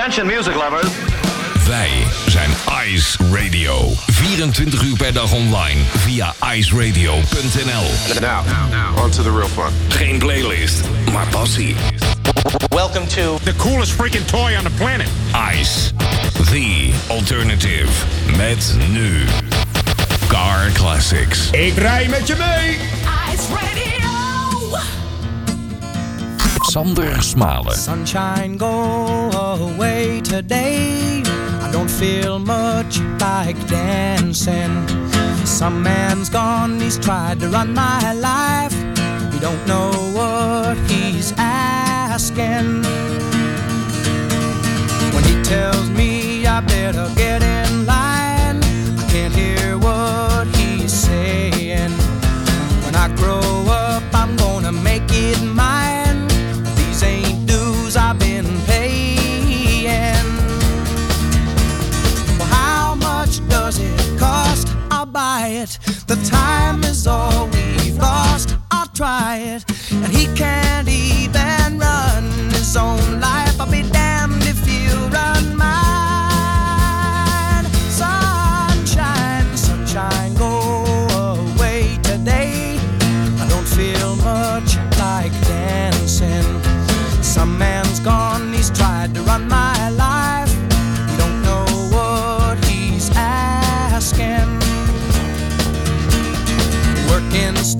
Attention music lovers. Wij zijn Ice Radio. 24 uur per dag online via iceradio.nl. Now, on to the real fun. Geen playlist, maar passie. Welcome to the coolest freaking toy on the planet. Ice, the alternative. Met nu Car Classics. Ik rij met je mee. Ice Radio. Sander Smalen. Sunshine, go away today. I don't feel much like dancing. Some man's gone, he's tried to run my life. He don't know what he's asking. When he tells me I better get in line, I can't hear what he's saying. When I grow up, I'm gonna make it mine. Cost? It. The time is all we've lost. I'll try it. And he can't even run his own life. I'll be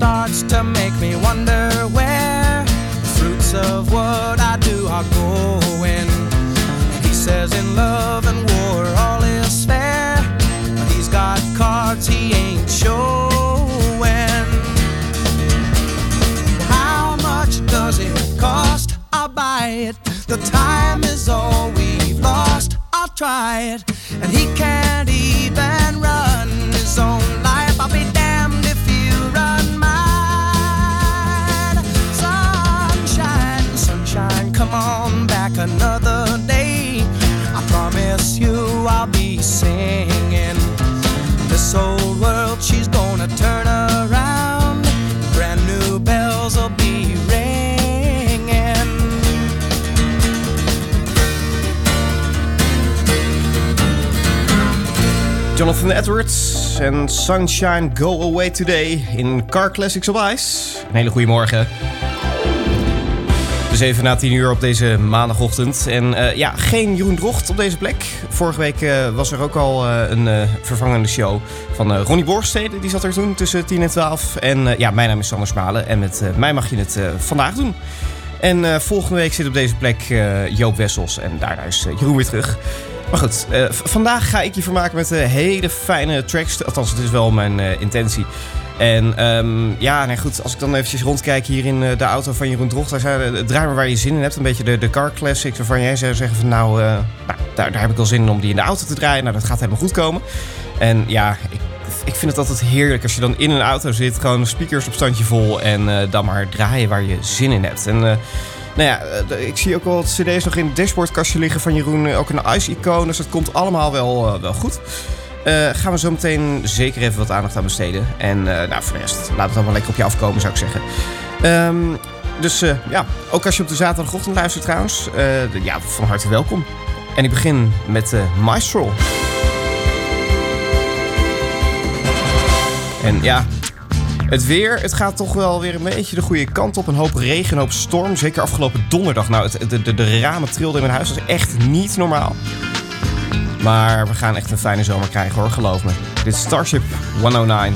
starts to make me wonder where the fruits of what I do are going. He says in love and war all is fair, but he's got cards he ain't showing. How much does it cost? I'll buy it. The time is all we've lost. I'll try it. And he can't even run his own life. I'll be promise you I'll be singing. This old world, she's gonna turn around. Brand new bells will be ringing. Jonathan Edwards en Sunshine Go Away Today in Car Classics op Ice. Een hele goede morgen. Dus even na 10 uur op deze maandagochtend. En eh, ja, geen Jeroen Drocht op deze plek. Vorige week eh, was er ook al eh, een vervangende show van Ronnie Borstede. Die zat er toen tussen 10 en 12. En ja, mijn naam is Sander Smalen. En met mij mag je het vandaag doen. En volgende week zit op deze plek Joop Wessels. En daarna is Jeroen weer terug. Maar goed, vandaag ga ik je vermaken met hele fijne tracks. Althans, het is wel mijn intentie. En ehm, ja, nee, goed, als ik dan eventjes rondkijk hier in eh, de auto van Jeroen Drocht... Daar zei, eh, draai maar waar je zin in hebt. Een beetje de, de car classics waarvan jij zou zeggen van... nou, eh, nou daar, daar heb ik wel zin in om die in de auto te draaien. Nou, dat gaat helemaal goed komen. En ja, ik, ik vind het altijd heerlijk als je dan in een auto zit... gewoon speakers op standje vol en dan maar draaien waar je zin in hebt. En... nou ja, ik zie ook wel wat cd's nog in het dashboardkastje liggen van Jeroen. Ook een ice-icoon, dus dat komt allemaal wel, wel goed. Eh, gaan we zo meteen zeker even wat aandacht aan besteden. En eh, nou, voor de rest, laat het allemaal lekker op je afkomen, zou ik zeggen. Ehm, dus eh, ja, ook als je op de zaterdagochtend luistert trouwens, ja, van harte welkom. En ik begin met Maestro. En ja, het weer, het gaat toch wel weer een beetje de goede kant op. Een hoop regen, een hoop storm. Zeker afgelopen donderdag. Nou, de, de, de ramen trilden in mijn huis. Dat is echt niet normaal. Maar we gaan echt een fijne zomer krijgen hoor, geloof me. Dit is Starship 109.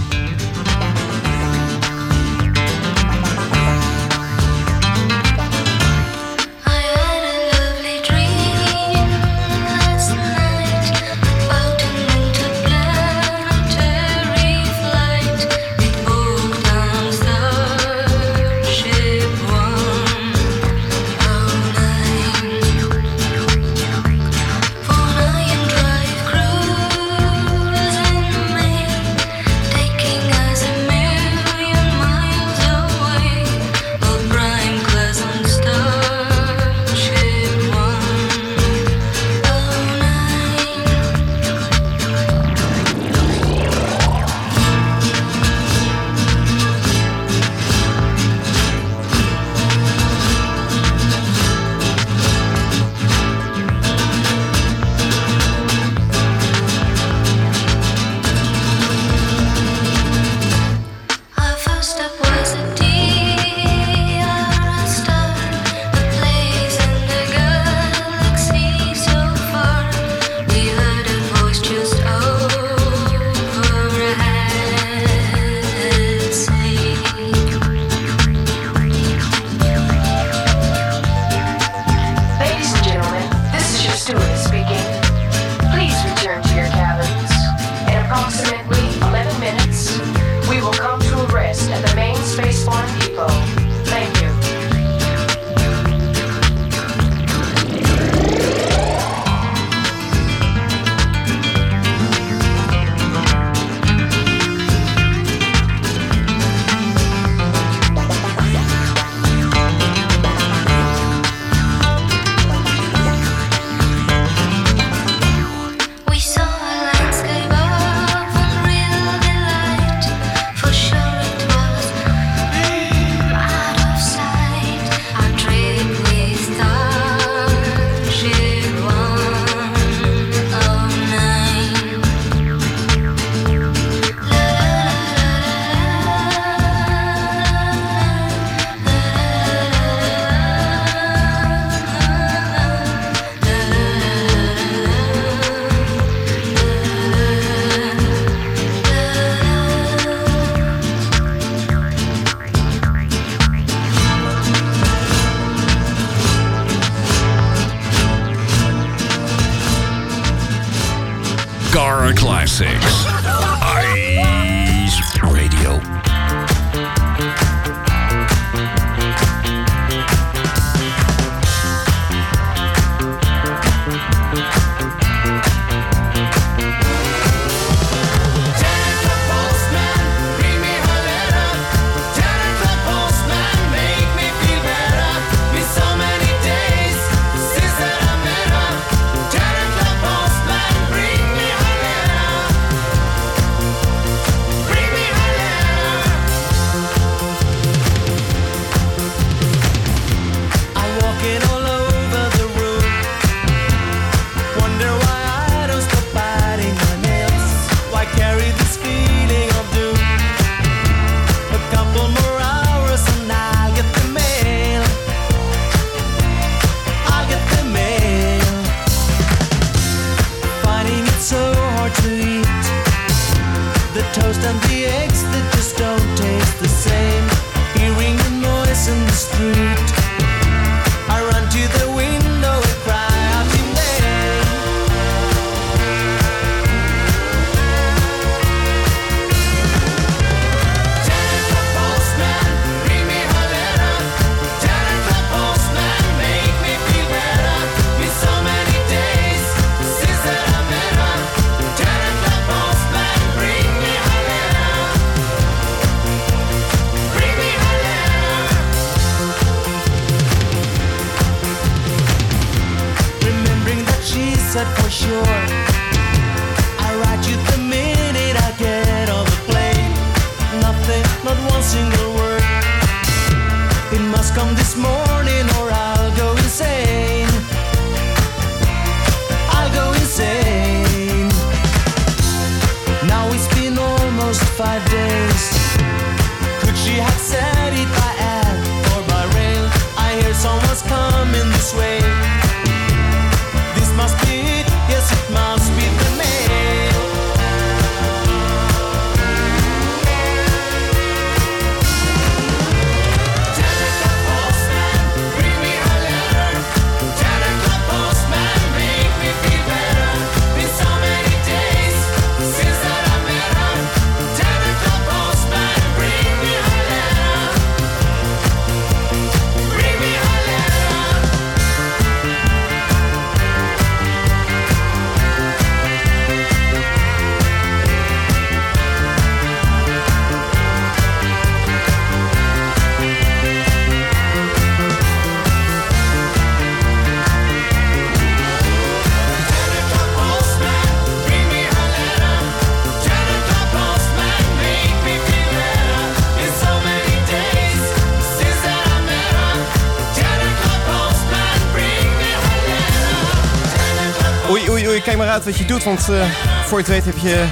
Uit wat je doet, want eh, voor je het weet heb je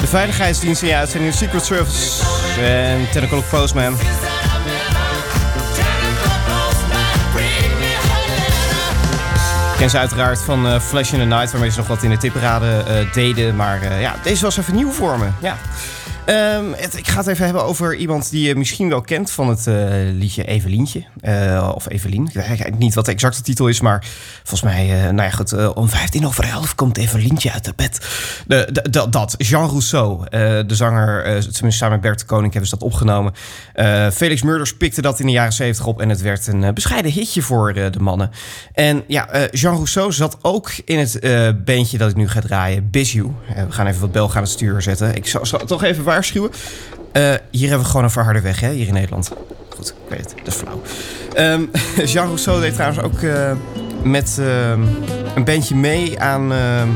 de veiligheidsdienst in je uitzending, de Secret Service en Technical Postman. Ik ken ze uiteraard van eh, Flash in the Night, waarmee ze nog wat in de tipperaden eh, deden. Maar ja, deze was even nieuw voor me. Ja. Ehm, het- ik ga het even hebben over iemand die je misschien wel kent van het liedje Evelientje. Eh, of Evelien. Ik weet niet wat de exacte titel is, maar volgens mij, eh, nou ja, eh, om 15 over 11 komt Evelientje uit de bed. De, dat, Jean Rousseau, de zanger, tenminste samen met Bert de Koning hebben ze dat opgenomen. Felix Murders pikte dat in de jaren 70 op en het werd een bescheiden hitje voor de mannen. En ja, Jean Rousseau zat ook in het bandje dat ik nu ga draaien, Bisu. We gaan even wat Belgen aan het stuur zetten. Ik zal, zal toch even waarschuwen. Hier hebben we gewoon een verharde weg, hè, hier in Nederland. Goed, ik weet het, dat is flauw. Ehm, Jean Rousseau deed trouwens ook eh, met ehm, een bandje mee aan ehm,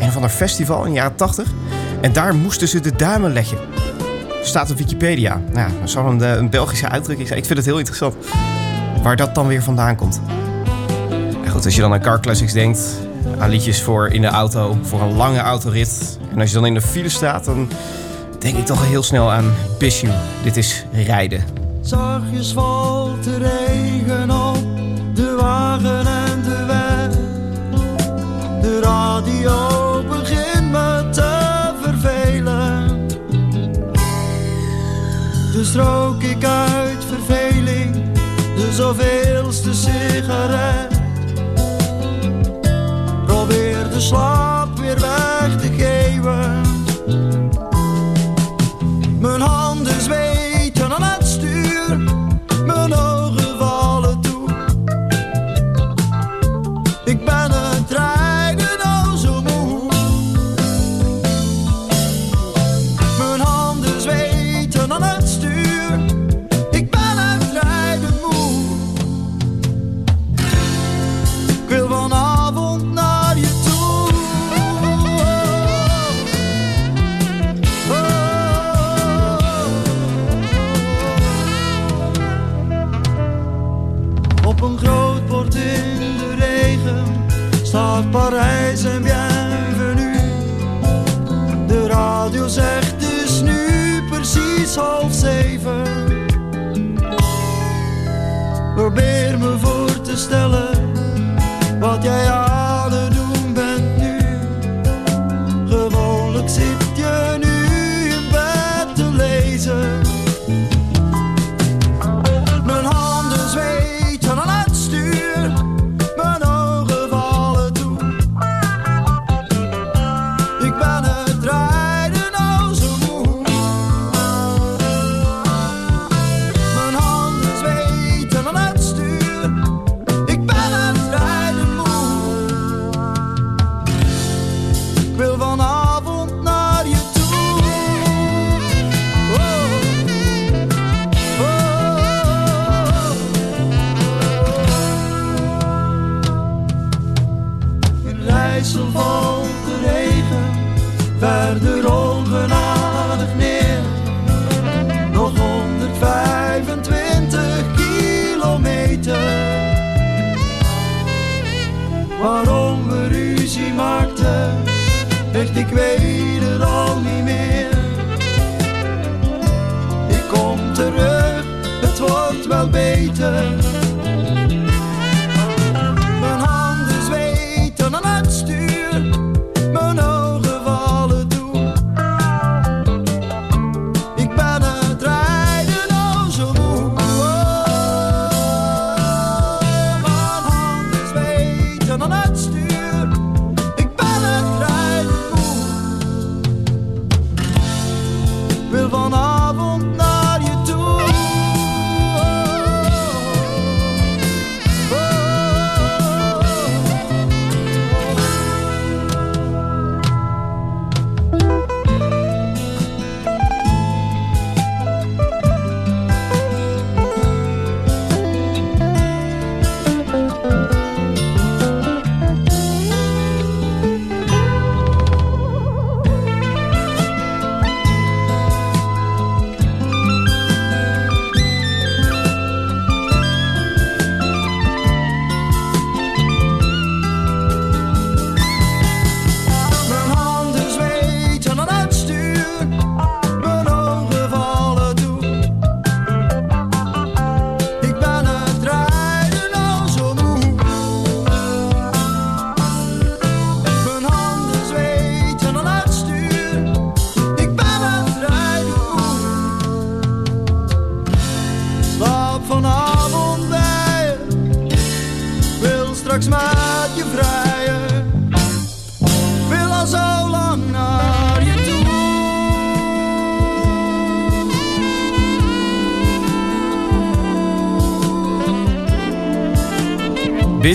een of ander festival in de jaren 80. En daar moesten ze de duimen leggen. Staat op Wikipedia. Nou, dat is wel een, Belgische uitdrukking. Ik vind het heel interessant waar dat dan weer vandaan komt. Ja, goed, als je dan aan Car Classics denkt, aan liedjes voor in de auto, voor een lange autorit. En als je dan in de file staat, dan denk ik toch heel snel aan Bishu. Dit is rijden. Zachtjes valt de regen op de wagen en de weg. De radio begint me te vervelen. Dus rook ik uit verveling de zoveelste sigaret. Probeer de slaap Probeer me voor te stellen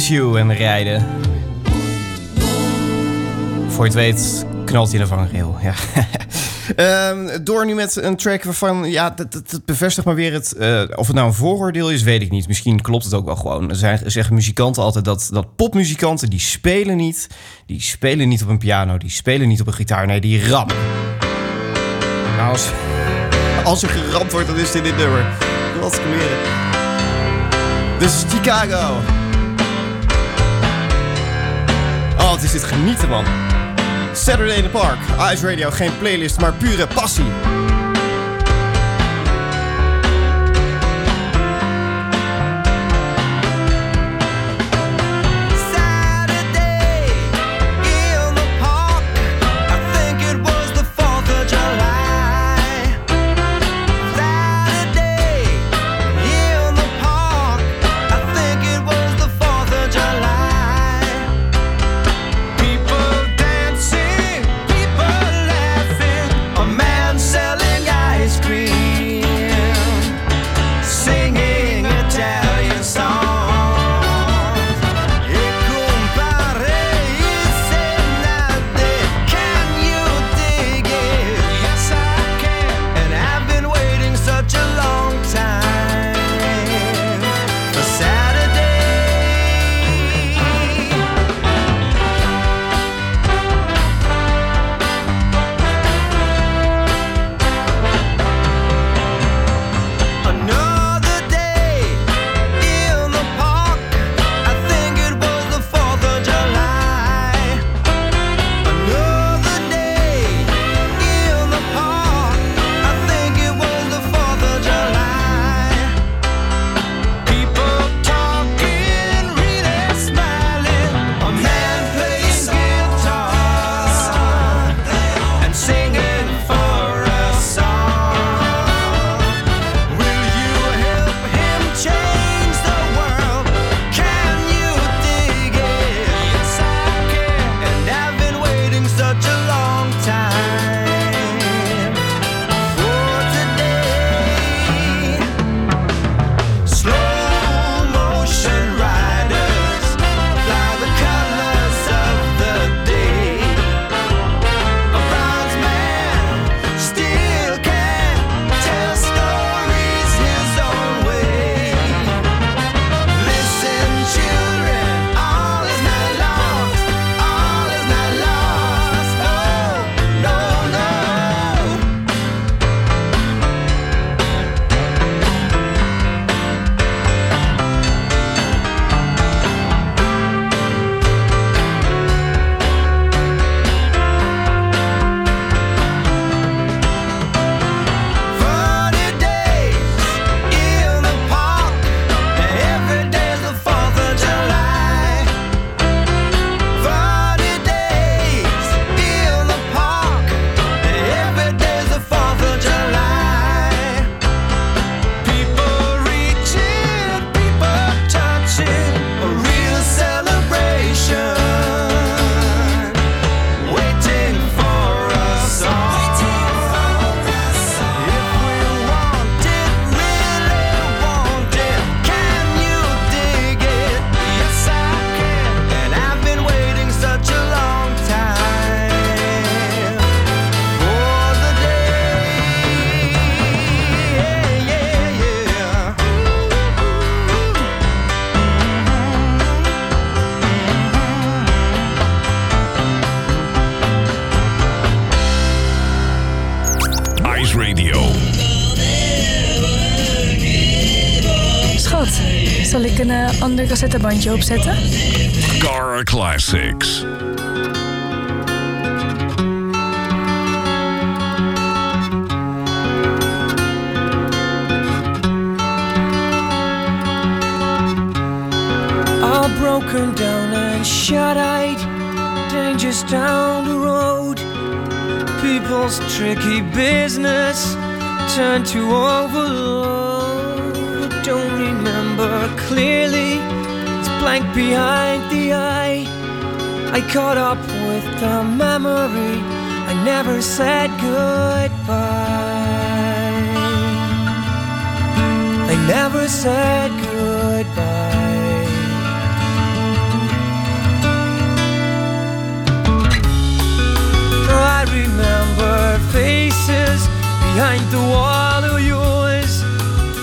En rijden. Voor je het weet knalt hij de vangrail. Ja. Ehm, door nu met een track waarvan, ja, dat, dat, dat bevestigt maar weer het... eh, of het nou een vooroordeel is, weet ik niet. Misschien klopt het ook wel gewoon. Er zeggen muzikanten altijd dat, dat popmuzikanten, die spelen niet. Die spelen niet op een piano, die spelen niet op een gitaar. Nee, die rammen. Nou, als, als er geramd wordt, dan is dit dit nummer. Wat kleren. Dit is Chicago. Wat is dit genieten, man. Saturday in the Park. Ice Radio, geen playlist, maar pure passie. Cassettebandje opzetten? Car Classics. all broken down and shut-eyed Dangers down the road People's tricky business Turned to overload don't remember clearly It's blank behind the eye. I caught up with the memory. I never said goodbye. I never said goodbye. I remember faces behind the wall of yours,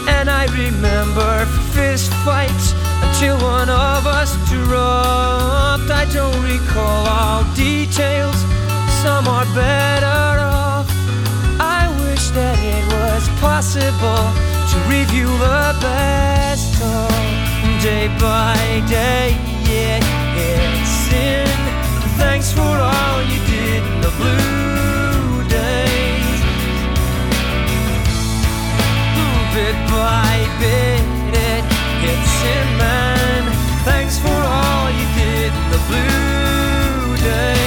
and I remember fist fights until one of us dropped. I don't recall all details, some are better off. I wish that it was possible to review the best of day by day. Yeah, it's in. Thanks for all you did in the blue days. Bit by bit, blue days.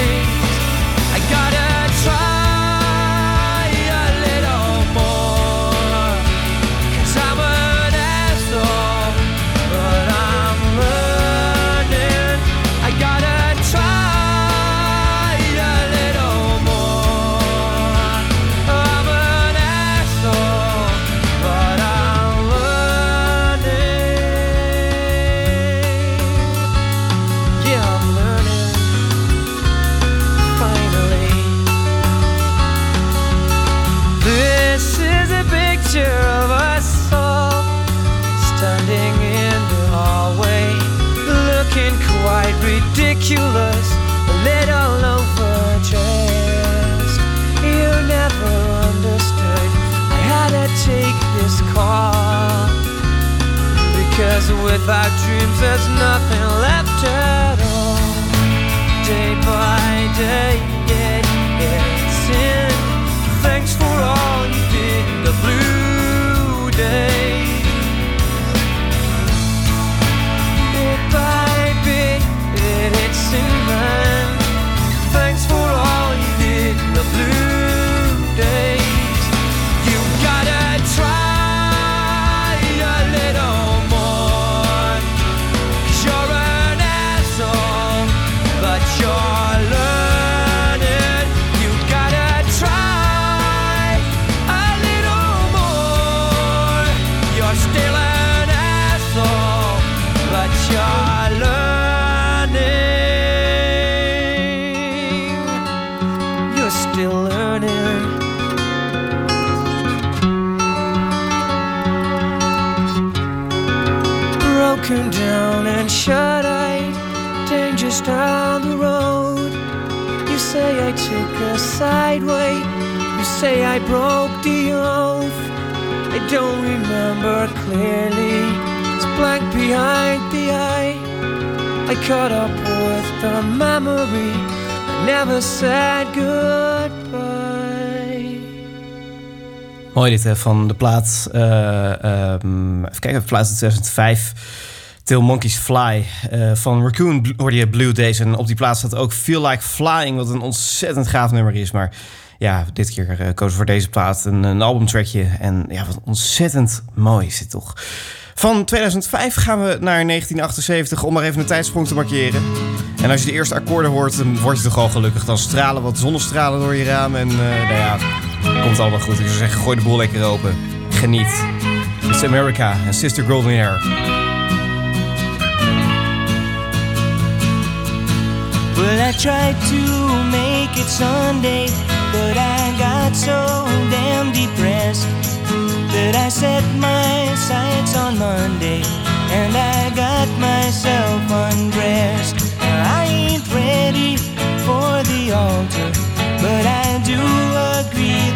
Van de plaat. ehm, even kijken, plaat uit 2005. Till Monkeys Fly. eh, van Raccoon hoorde je Blue Days. En op die plaat staat ook Feel Like Flying. Wat een ontzettend gaaf nummer is. Maar ja, dit keer eh kozen voor deze plaat. Een, albumtrackje. En ja, wat ontzettend mooi is dit toch. Van 2005 gaan we naar 1978 om maar even een tijdsprong te markeren. En als je de eerste akkoorden hoort, dan word je toch al gelukkig. Dan stralen wat zonnestralen door je raam. En nou ja, komt allemaal goed. Ik zou zeggen, gooi de boel lekker open. Geniet. It's America en Sister Golden Hair. Well, I tried to make it Sunday, but I got so damn depressed that I set my sights on Monday and I got myself undressed. I ain't ready for the altar, but I do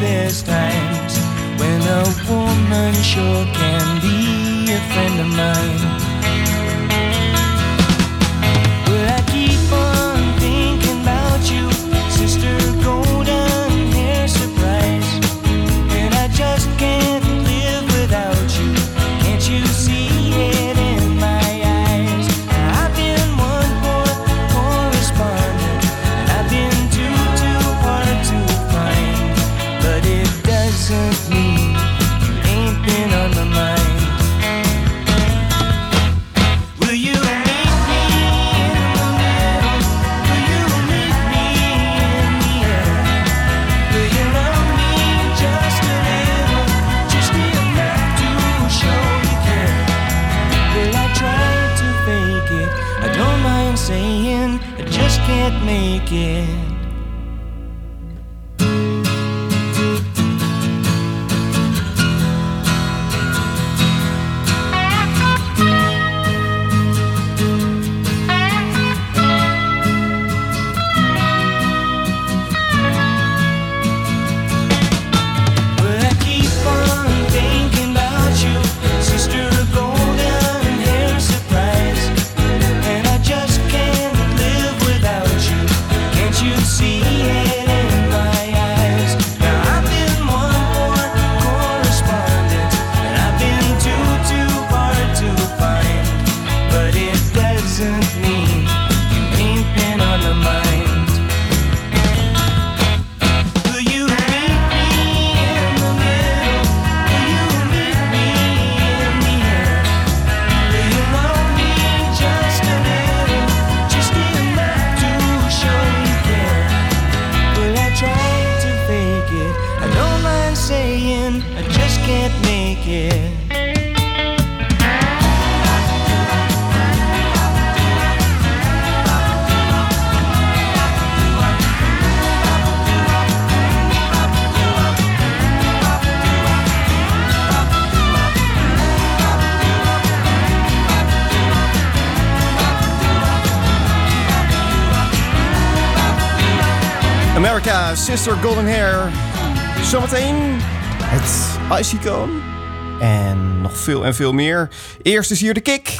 there's times when a woman sure can be a friend of mine. Sister Golden Hair. Zometeen het Icycone. En nog veel en veel meer. Eerst is hier de kick.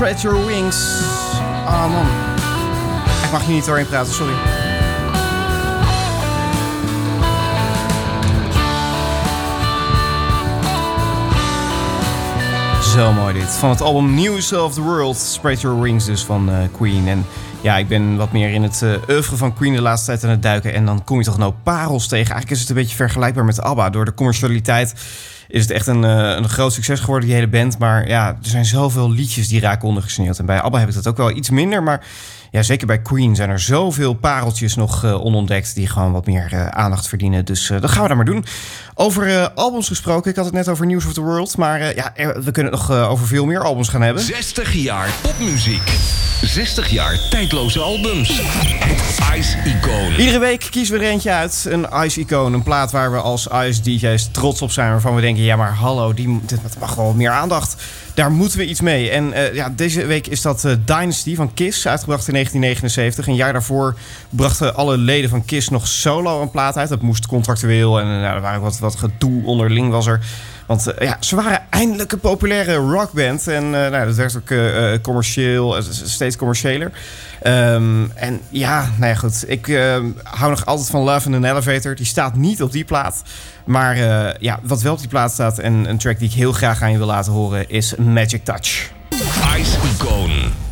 Spread Your Wings. Ah man. Ik mag hier niet doorheen praten, sorry. Zo mooi dit. Van het album News of the World. Spread Your Wings dus van eh, Queen. En ja, ik ben wat meer in het uh, oeuvre van Queen de laatste tijd aan het duiken. En dan kom je toch nou parels tegen. Eigenlijk is het een beetje vergelijkbaar met ABBA. Door de commercialiteit is het echt een, uh, een groot succes geworden, die hele band. Maar ja, er zijn zoveel liedjes die raken ondergesneeuwd. En bij ABBA heb ik dat ook wel iets minder. Maar ja, zeker bij Queen zijn er zoveel pareltjes nog uh, onontdekt... die gewoon wat meer uh, aandacht verdienen. Dus dat gaan we daar maar doen. Over albums gesproken, ik had het net over News of the World. Maar ja, we kunnen het nog over veel meer albums gaan hebben. 60 jaar popmuziek. 60 jaar tijdloze albums. Ice Icoon. Iedere week kiezen we er eentje uit. Een Ice-icoon. Een plaat waar we als Ice-DJ's trots op zijn. Waarvan we denken, ja maar hallo, die, dit mag wel meer aandacht. Daar moeten we iets mee. En eh, ja, deze week is dat eh, Dynasty van Kiss, uitgebracht in 1979. Een jaar daarvoor brachten alle leden van Kiss nog solo een plaat uit. Dat moest contractueel en nou, er waren wat, wat gedoe onderling was er. Want eh, ja, ze waren eindelijk een populaire rockband. En eh, nou, dat werd ook eh, commercieel, steeds commerciëler. Ehm, en ja, nou ja, goed. Ik eh, hou nog altijd van Love in an Elevator. Die staat niet op die plaat. Maar ja, wat wel op die plaat staat en een track die ik heel graag aan je wil laten horen is Magic Touch. Ice Icoon.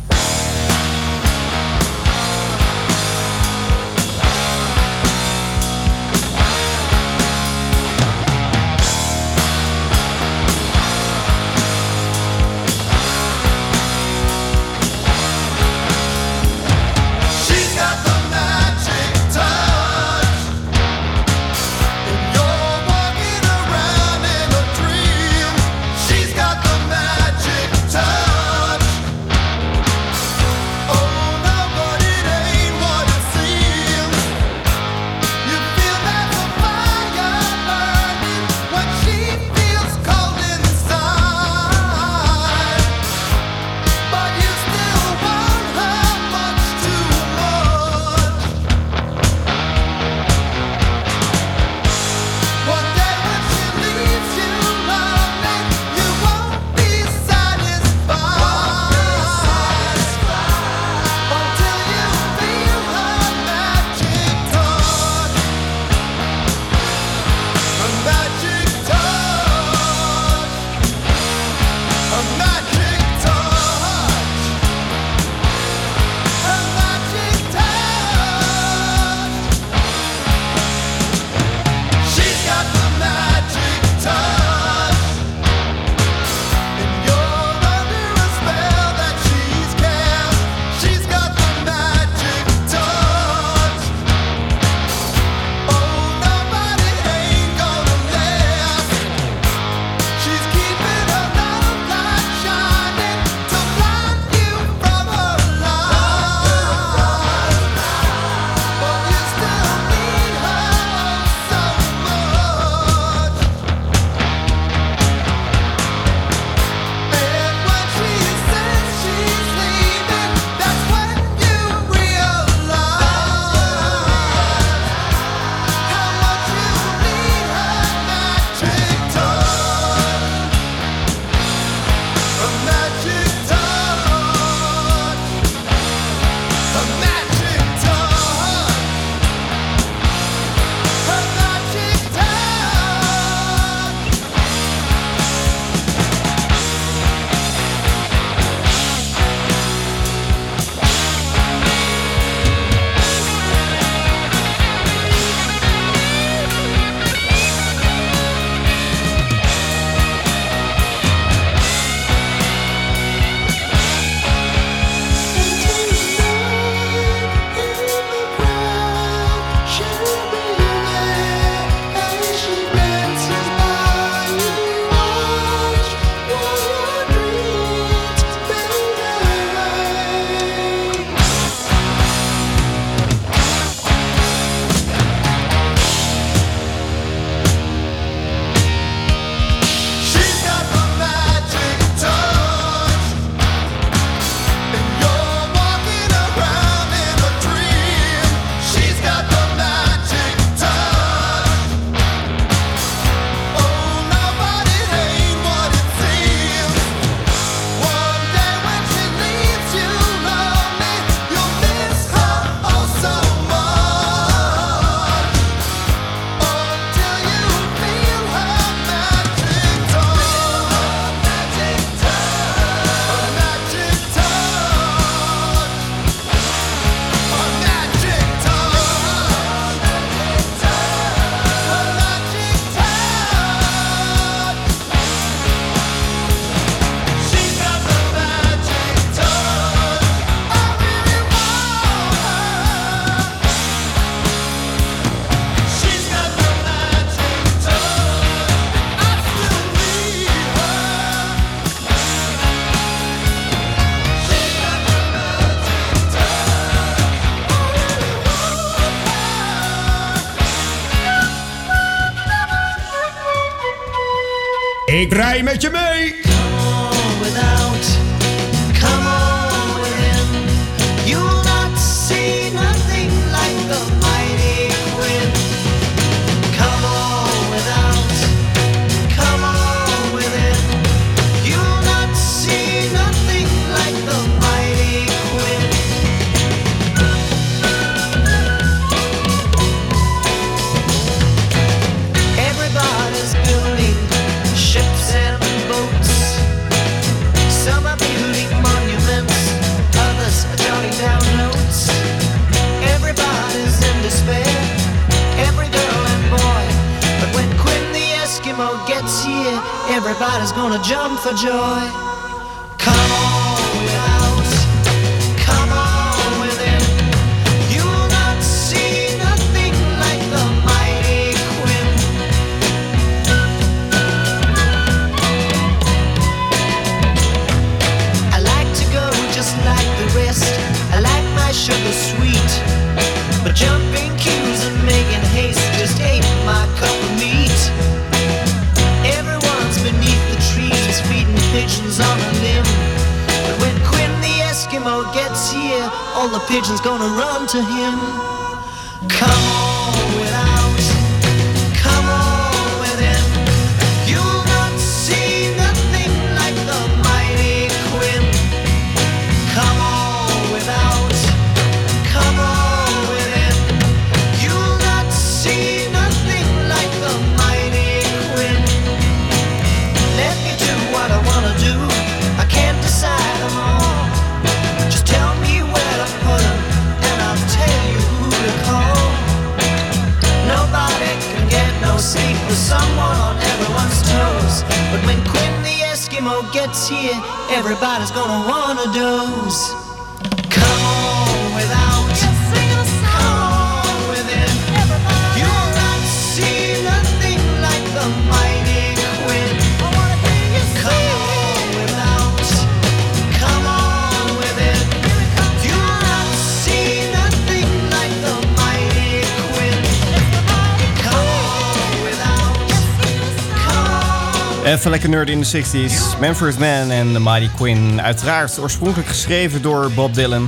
Nerd in de 60s. Manfred Man en The Mighty Quinn. Uiteraard oorspronkelijk geschreven door Bob Dylan.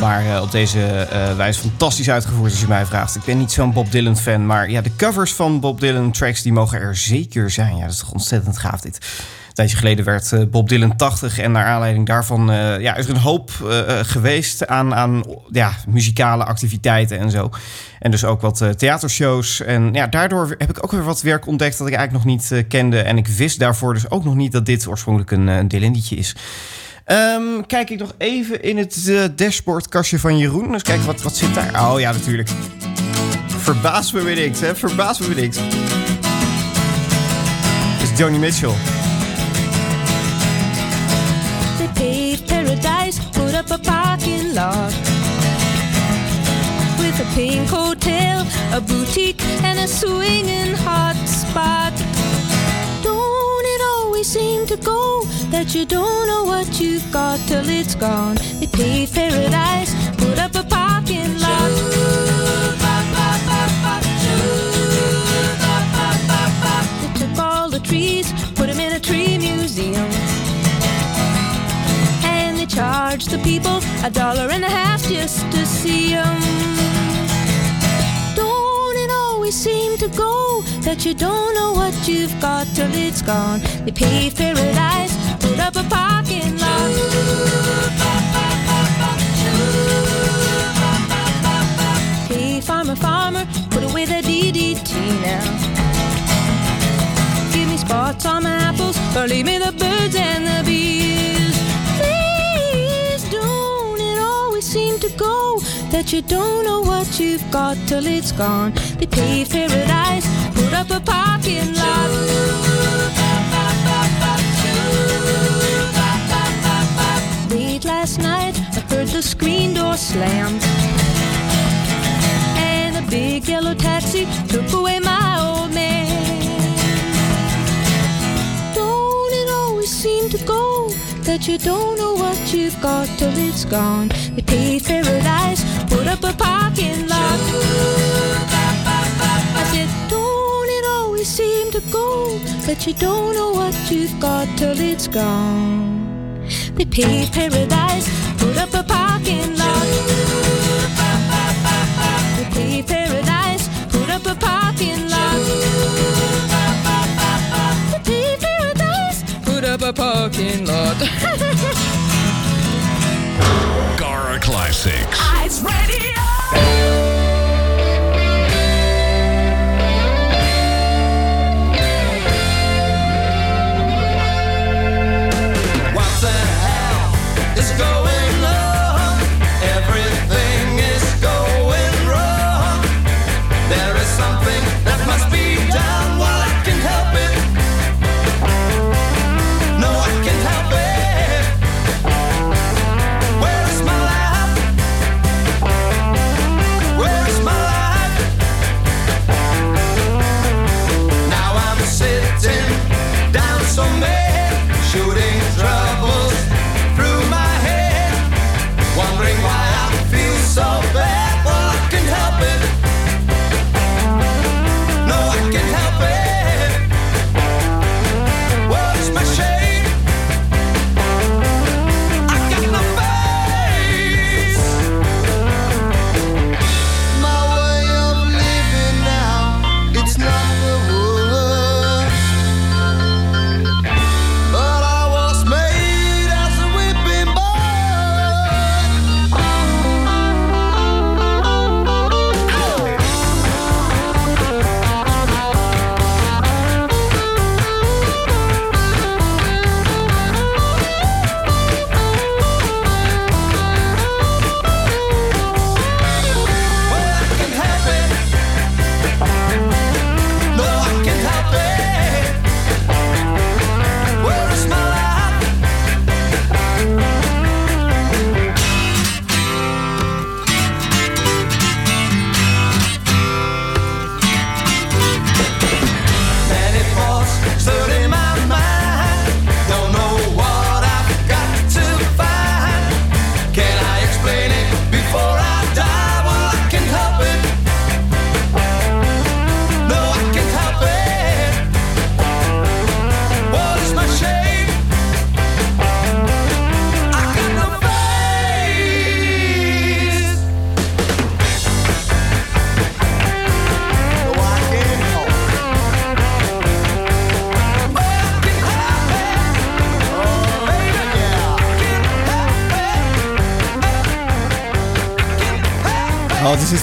Maar eh, op deze eh, wijze fantastisch uitgevoerd als je mij vraagt. Ik ben niet zo'n Bob Dylan fan. Maar ja, de covers van Bob Dylan tracks die mogen er zeker zijn. Ja, dat is toch ontzettend gaaf dit. Een tijdje geleden werd eh, Bob Dylan 80. En naar aanleiding daarvan ja, is er een hoop geweest aan, aan ja, muzikale activiteiten en zo. En dus ook wat eh, theatershows. En ja, daardoor heb ik ook weer wat werk ontdekt dat ik eigenlijk nog niet eh, kende. En ik wist daarvoor dus ook nog niet dat dit oorspronkelijk een, eh, een is. Ehm, kijk ik nog even in het dashboardkastje van Jeroen. Dus kijk, wat, wat zit daar? Oh ja, natuurlijk. Verbaas me weer niks, hè? Verbaas me weer niks. Is Joni Mitchell. They paradise, put up a parking lot a pink hotel, a boutique, and a swinging hot spot. Don't it always seem to go that you don't know what you've got till it's gone? They paved paradise, put up a parking lot. They took all the trees, Charged the people a dollar and a half just to see them. Don't it always seem to go that you don't know what you've got till it's gone? They paved paradise, put up a parking lot. Hey, farmer, farmer, put away the DDT now. Give me spots on my apples, or leave me the birds and the bees. Seem to go that you don't know what you've got till it's gone. They paved paradise, put up a parking lot. Late last night, I heard the screen door slam. And a big yellow taxi took away my old man. Don't it always seem to go that you don't know what you've got till it's gone? They paved paradise, put up a parking lot. I said, don't it always seem to go, but you don't know what you've got till it's gone. They paved paradise, put up a parking lot. A parking lot.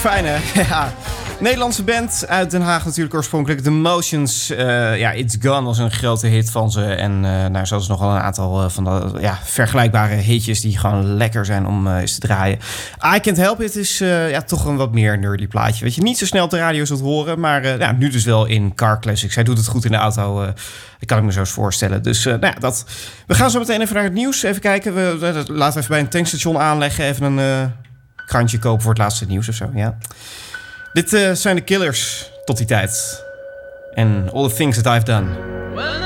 fijn, hè? ja. Nederlandse band uit Den Haag natuurlijk oorspronkelijk. The Motions, eh, ja, It's Gone was een grote hit van ze. En eh nou, zo is nog wel een aantal eh, van de ja, vergelijkbare hitjes die gewoon lekker zijn om eens te draaien. I Can't Help It is ja, toch een wat meer nerdy plaatje. Weet je, niet zo snel op de radio zult horen, maar ja, nu dus wel in Car Classics. Hij doet het goed in de auto, dat kan ik me zo eens voorstellen. Dus nou ja, dat. We gaan zo meteen even naar het nieuws. Even kijken, we, laten we even bij een tankstation aanleggen. Even een krantje kopen voor het laatste nieuws of zo, ja. Dit eh, zijn de killers tot die tijd. En all the things that I've done.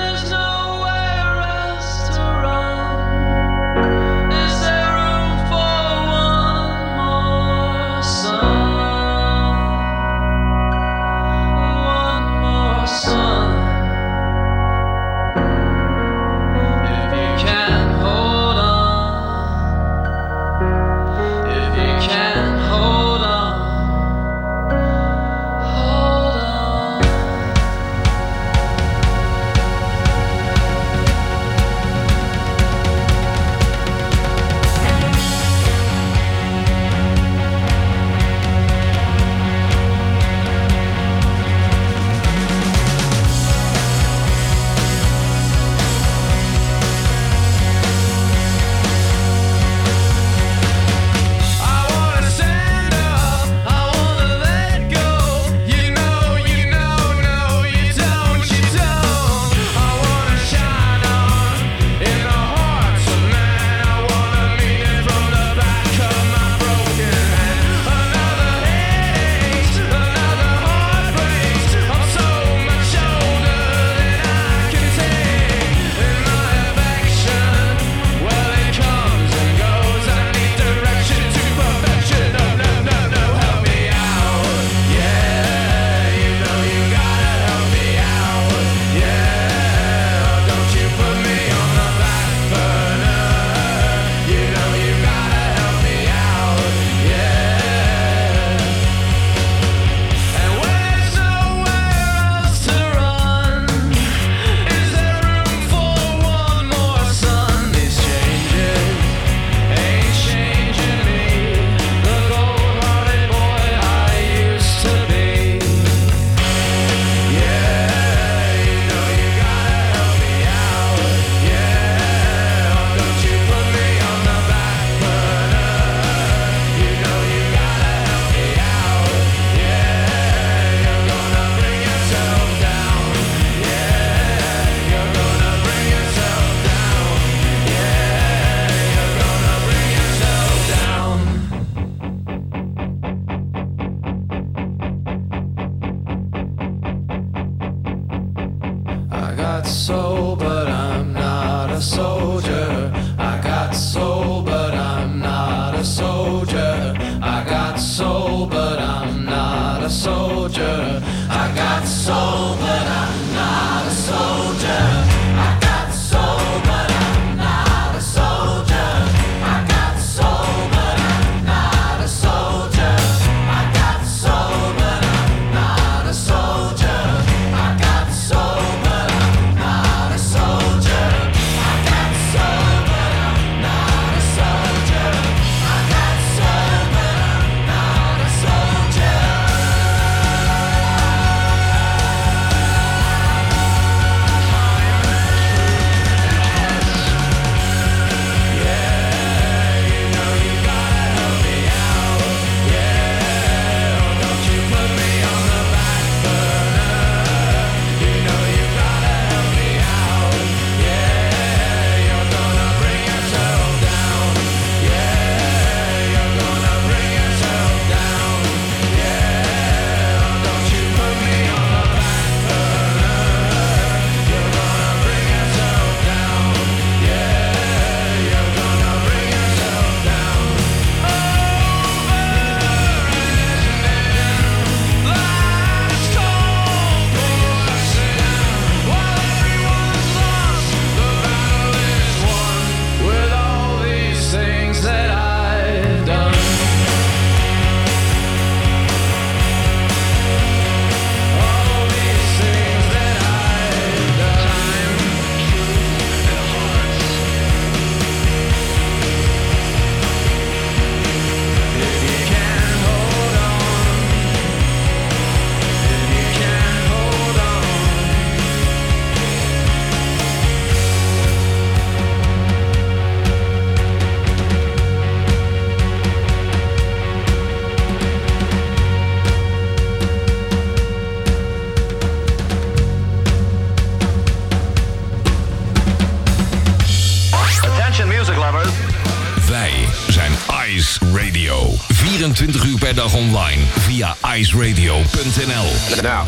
dag online via iceradio.nl. Now,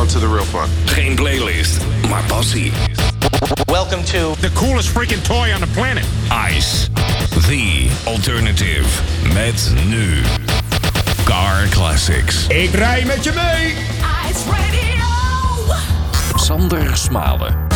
on to the real fun. Geen playlist, maar passie. Welcome to the coolest freaking toy on the planet. Ice, the alternative. Met nu Car Classics. Ik rij met je mee. Ice Radio. Sander Smalen.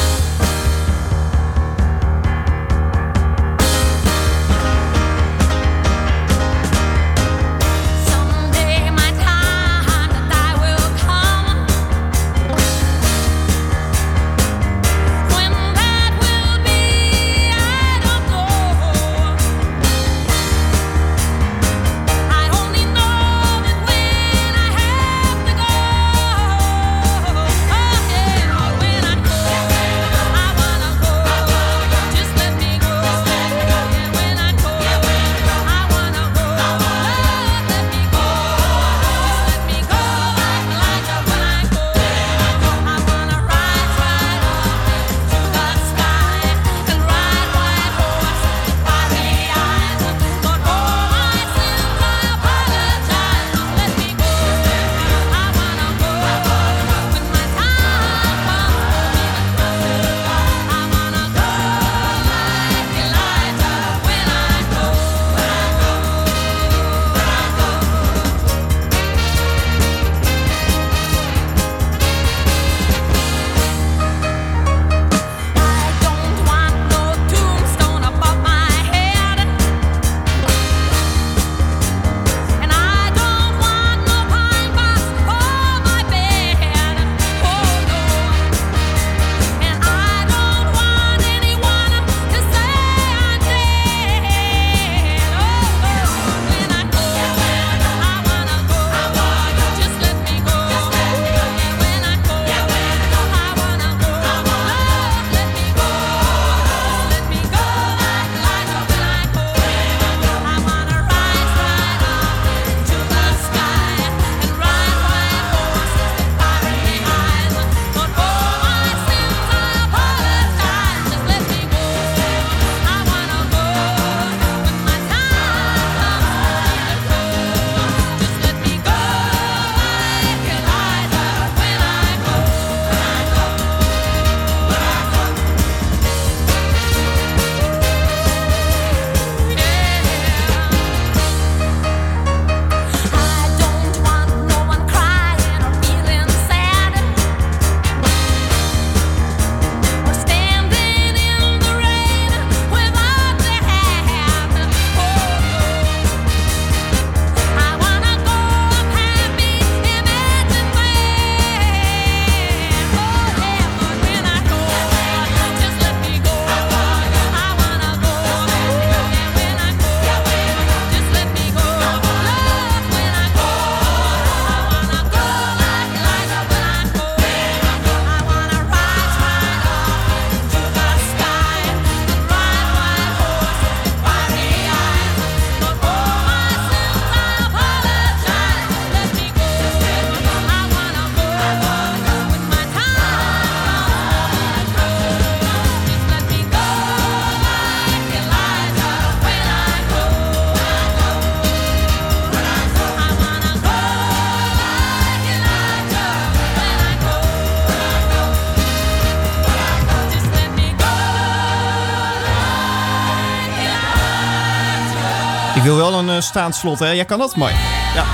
Een eh, staand slot, hè? Jij kan dat mooi. Ja.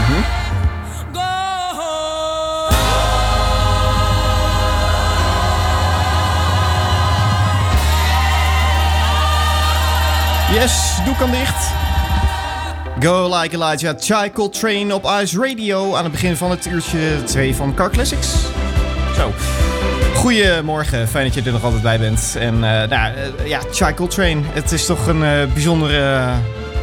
Mhm. Yes, doe kan dicht. Go Like Elijah, Chai Train op Ice Radio aan het begin van het uurtje 2 van Car Classics. Zo. Goedemorgen, fijn dat je er nog altijd bij bent. En eh, nou, eh, ja, Chai Train, het is toch een eh, bijzondere,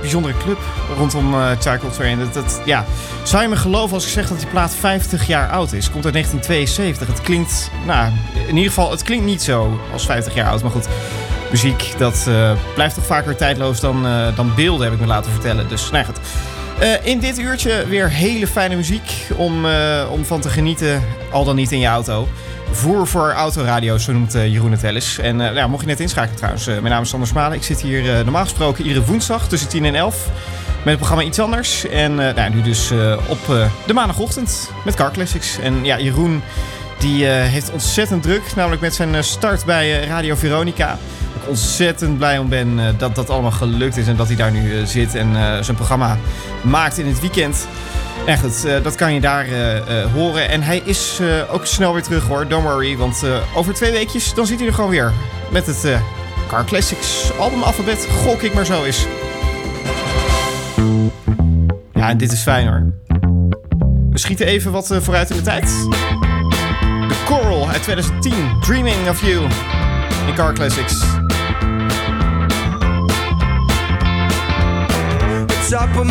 bijzondere club rondom Chai Train. Dat, ja. Zou je me geloven als ik zeg dat die plaat 50 jaar oud is? Komt uit 1972. Het klinkt, nou, in ieder geval, het klinkt niet zo als 50 jaar oud, maar goed muziek, dat blijft toch vaker tijdloos dan, dan beelden, heb ik me laten vertellen. Dus nou goed. In dit uurtje weer hele fijne muziek om, om van te genieten, al dan niet in je auto. Voer voor autoradio, zo noemt Jeroen het wel eens. En ja, mocht je net inschakelen trouwens, mijn naam is Sander Smalen. Ik zit hier normaal gesproken iedere woensdag tussen 10 en 11 met het programma Iets Anders. En nou, nu dus op de maandagochtend met Car Classics. En ja, Jeroen die heeft ontzettend druk, namelijk met zijn start bij Radio Veronica ik ontzettend blij om ben dat dat allemaal gelukt is en dat hij daar nu zit en zijn programma maakt in het weekend. En goed, dat kan je daar horen. En hij is ook snel weer terug hoor, don't worry. Want over twee weekjes dan zit hij er gewoon weer met het Car Classics album alfabet. Gok ik maar zo is. Ja, en dit is fijn hoor. We schieten even wat vooruit in de tijd. De Coral uit 2010, Dreaming of You in Car Classics. top of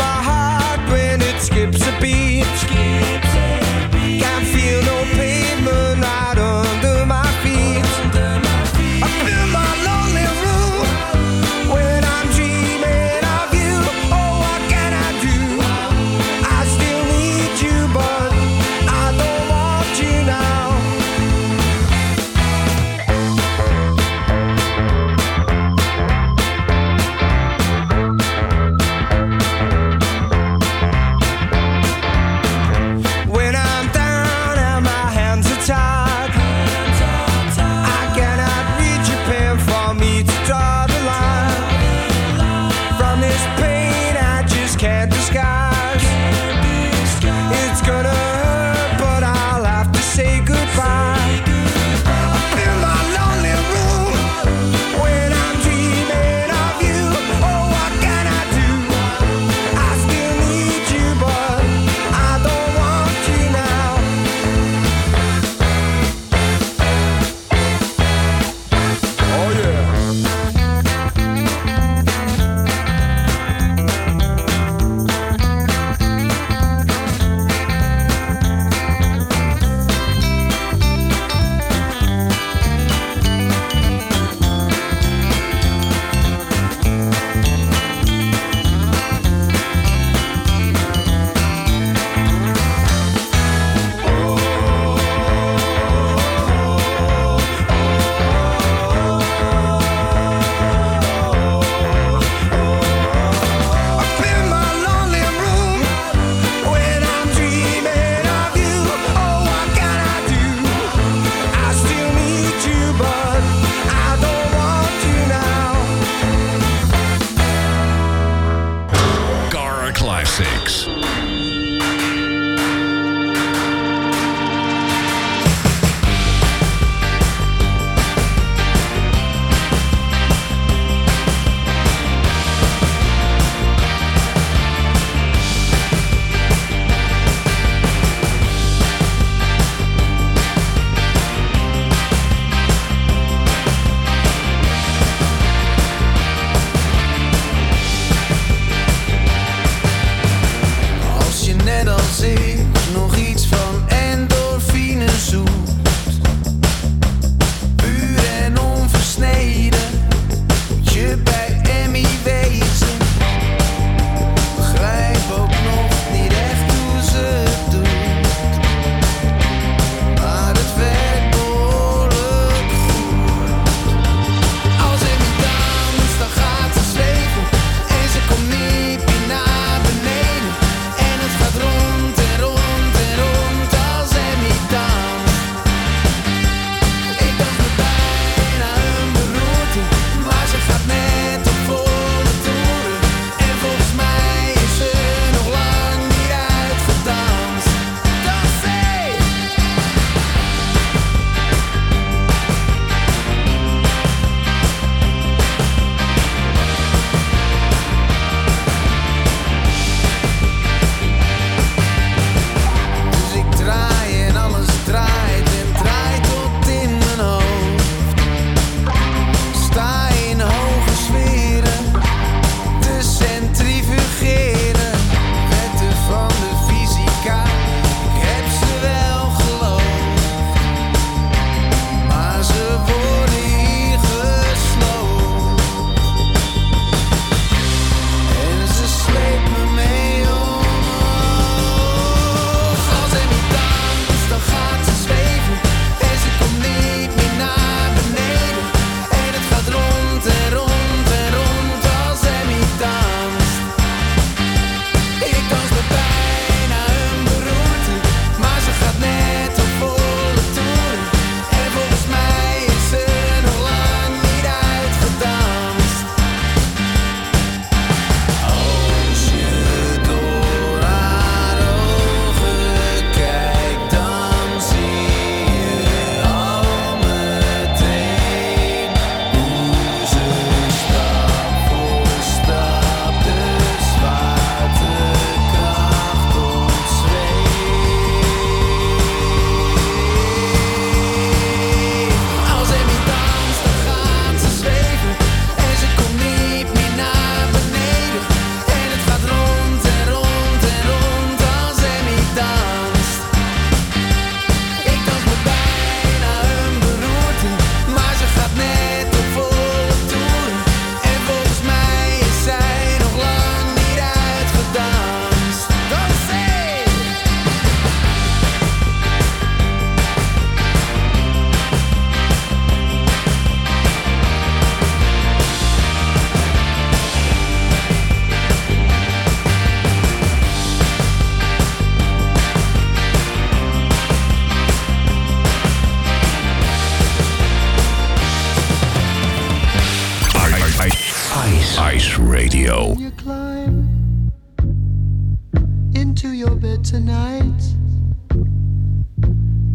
tonight,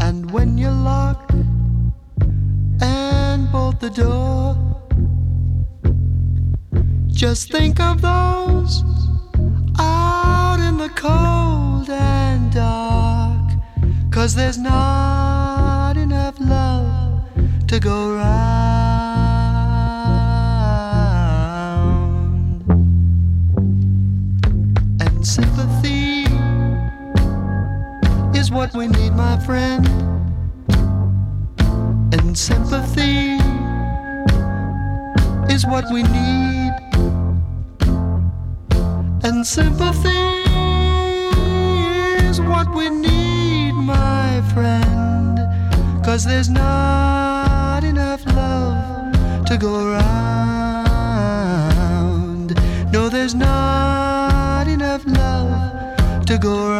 and when you lock and bolt the door, just think of those out in the cold and dark, cause there's not enough love to go round. We need. And sympathy is what we need, my friend. Cause there's not enough love to go around. No, there's not enough love to go around.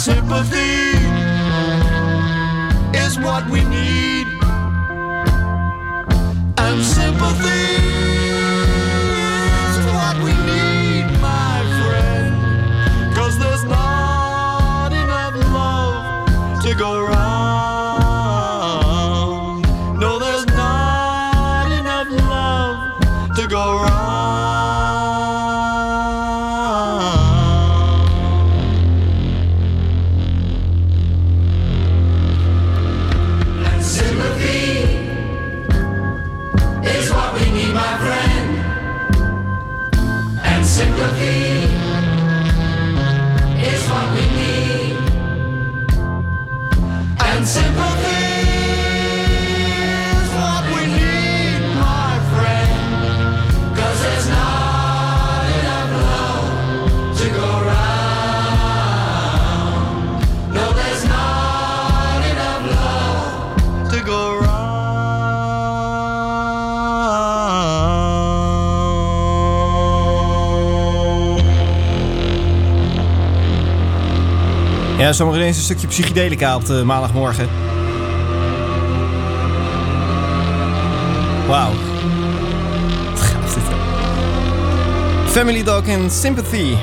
Sympathy Ja, zomaar ineens een stukje psychedelica op de maandagmorgen. Wauw. Family Dog en Sympathy.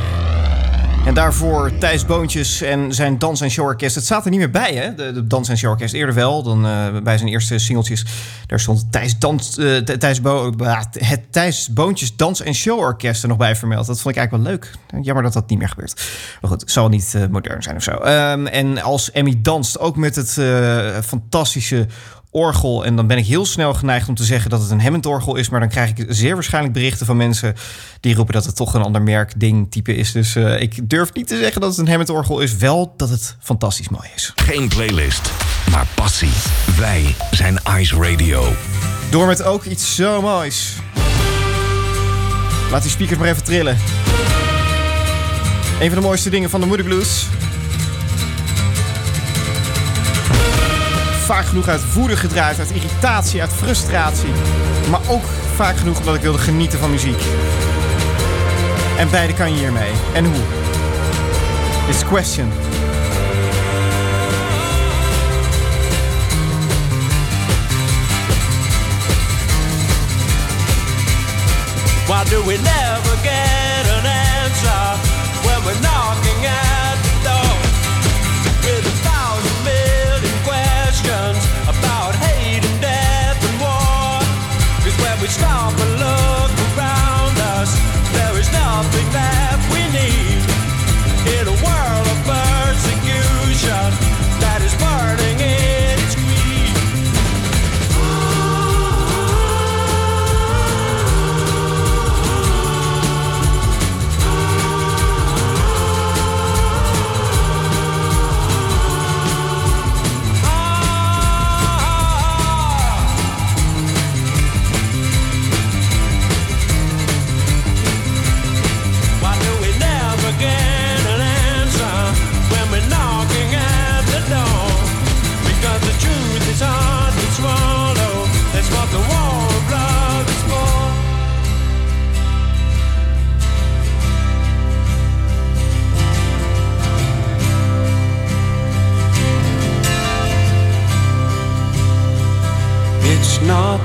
En daarvoor Thijs Boontjes en zijn dans- en showorkest. Het staat er niet meer bij, hè? De, de dans- en showorkest. Eerder wel, dan eh, bij zijn eerste singeltjes. Daar stond Thijs, dans, eh, Thijs Bo bah, het Thijs Boontjes Dans- en Showorkest er nog bij vermeld. Dat vond ik eigenlijk wel leuk. Jammer dat dat niet meer gebeurt. Maar goed, het zal niet eh, modern zijn of zo. Ehm, en als Emmy danst, ook met het eh, fantastische orgel. En dan ben ik heel snel geneigd om te zeggen dat het een Hammond-orgel is. Maar dan krijg ik zeer waarschijnlijk berichten van mensen die roepen dat het toch een ander merk ding type is. Dus eh, ik durf niet te zeggen dat het een Hammond-orgel is. Wel dat het fantastisch mooi is. Geen playlist, maar passie. Wij zijn Ice Radio. Door met ook iets zo moois. Laat die speakers maar even trillen. Een van de mooiste dingen van de Moody Blues. Vaak genoeg uit woede gedraaid, uit irritatie, uit frustratie. Maar ook vaak genoeg omdat ik wilde genieten van muziek. En beide kan je hiermee. En hoe? It's question. Why do we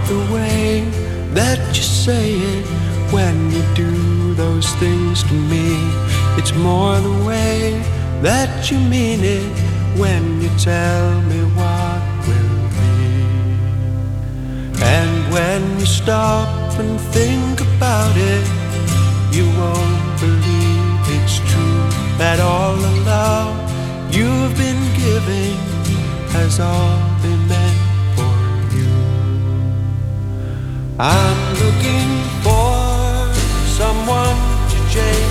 the way that you say it when you do those things to me. It's more the way that you mean it when you tell me what will be. And when you stop and think about it, you won't believe it's true that all the love you've been giving has all I'm looking for someone to change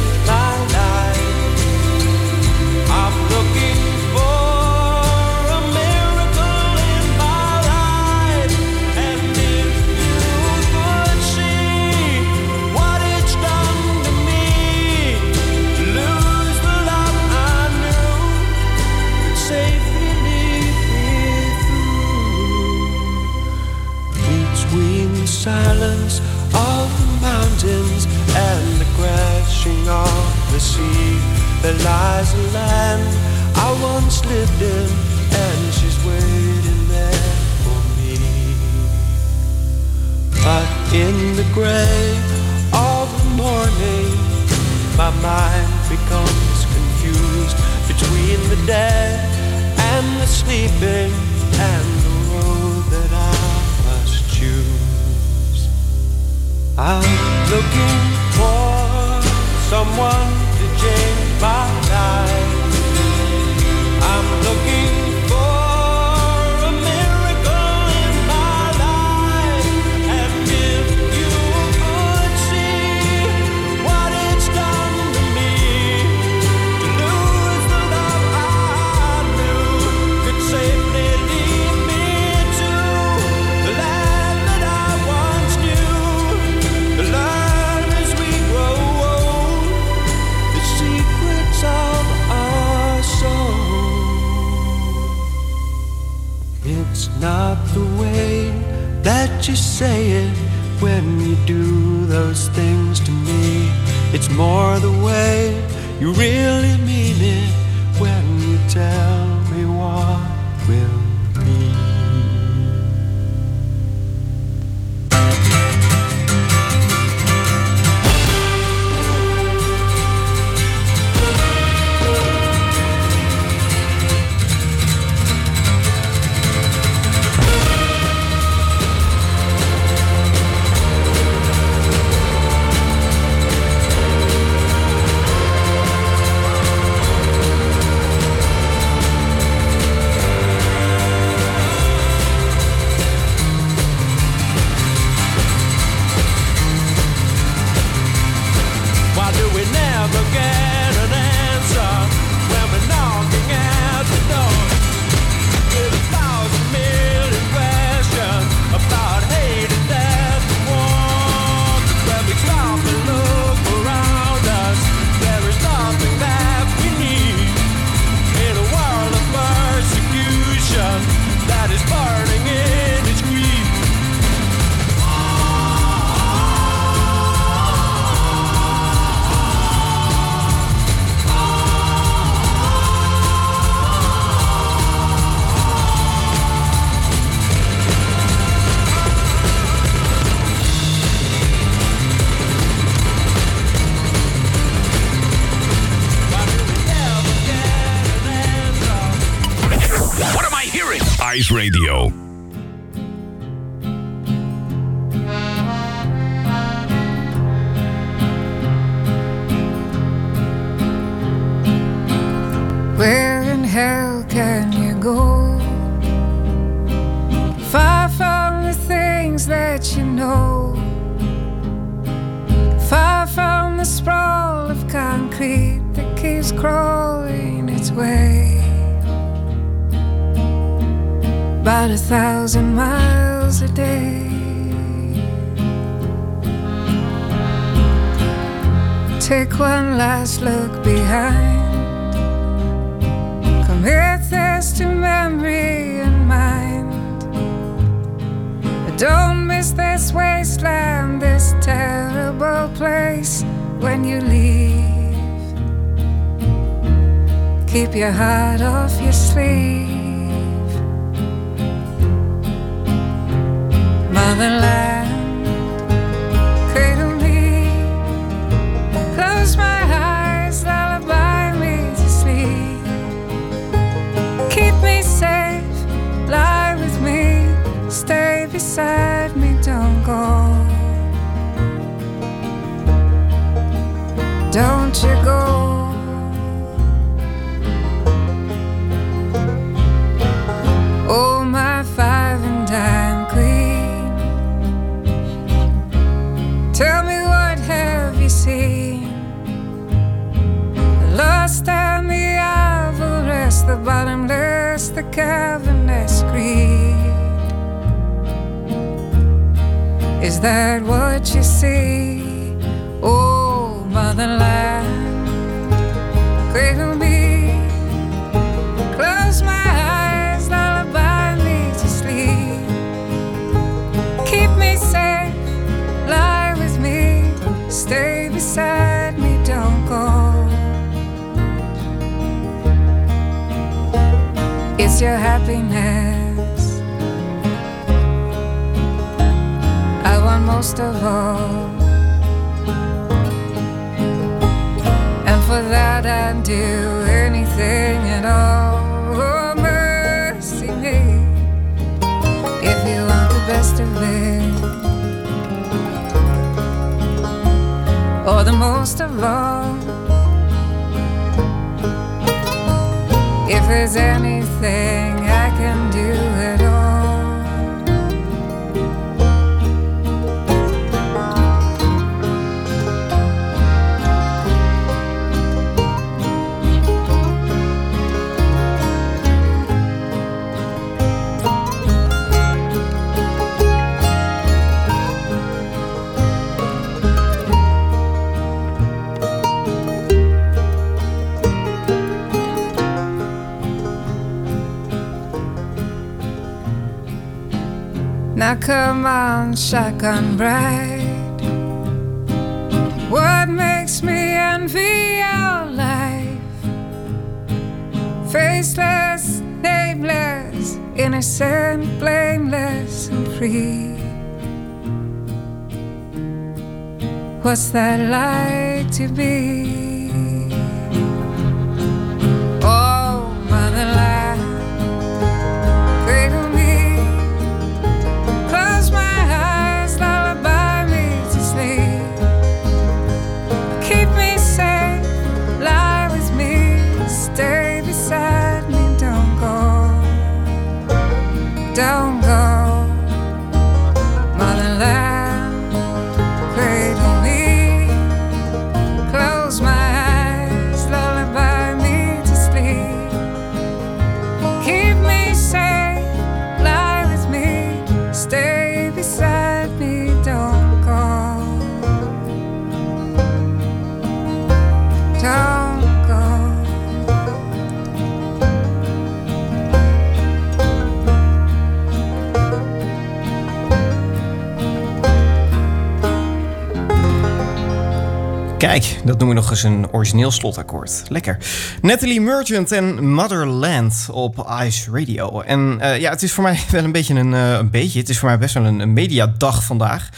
silence of the mountains and the crashing of the sea, there lies a land I once lived in, and she's waiting there for me. But in the gray of the morning, my mind becomes confused between the dead and the sleeping, and I'm looking for someone to change my life. I'm looking you say it when you do those things to me. It's more the way you really mean it when you tell Keep your heart off your sleeve. Motherland. That what you see? Oh, motherland, cradle me, close my eyes, lullaby me to sleep. Keep me safe, lie with me, stay beside me, don't go. It's your happiness most of all. And for that I'd do anything at all. Oh, mercy me. If you want the best of it, or the most of all. If there's anything I can do Now come on, shotgun bride. What makes me envy your life? Faceless, nameless, innocent, blameless, and free. What's that like to be? Kijk, dat noemen we nog eens een origineel slotakkoord. Lekker. Natalie Merchant en Motherland op Ice Radio. En eh, ja, het is voor mij wel een beetje een, eh, een beetje. Het is voor mij best wel een, een mediadag vandaag.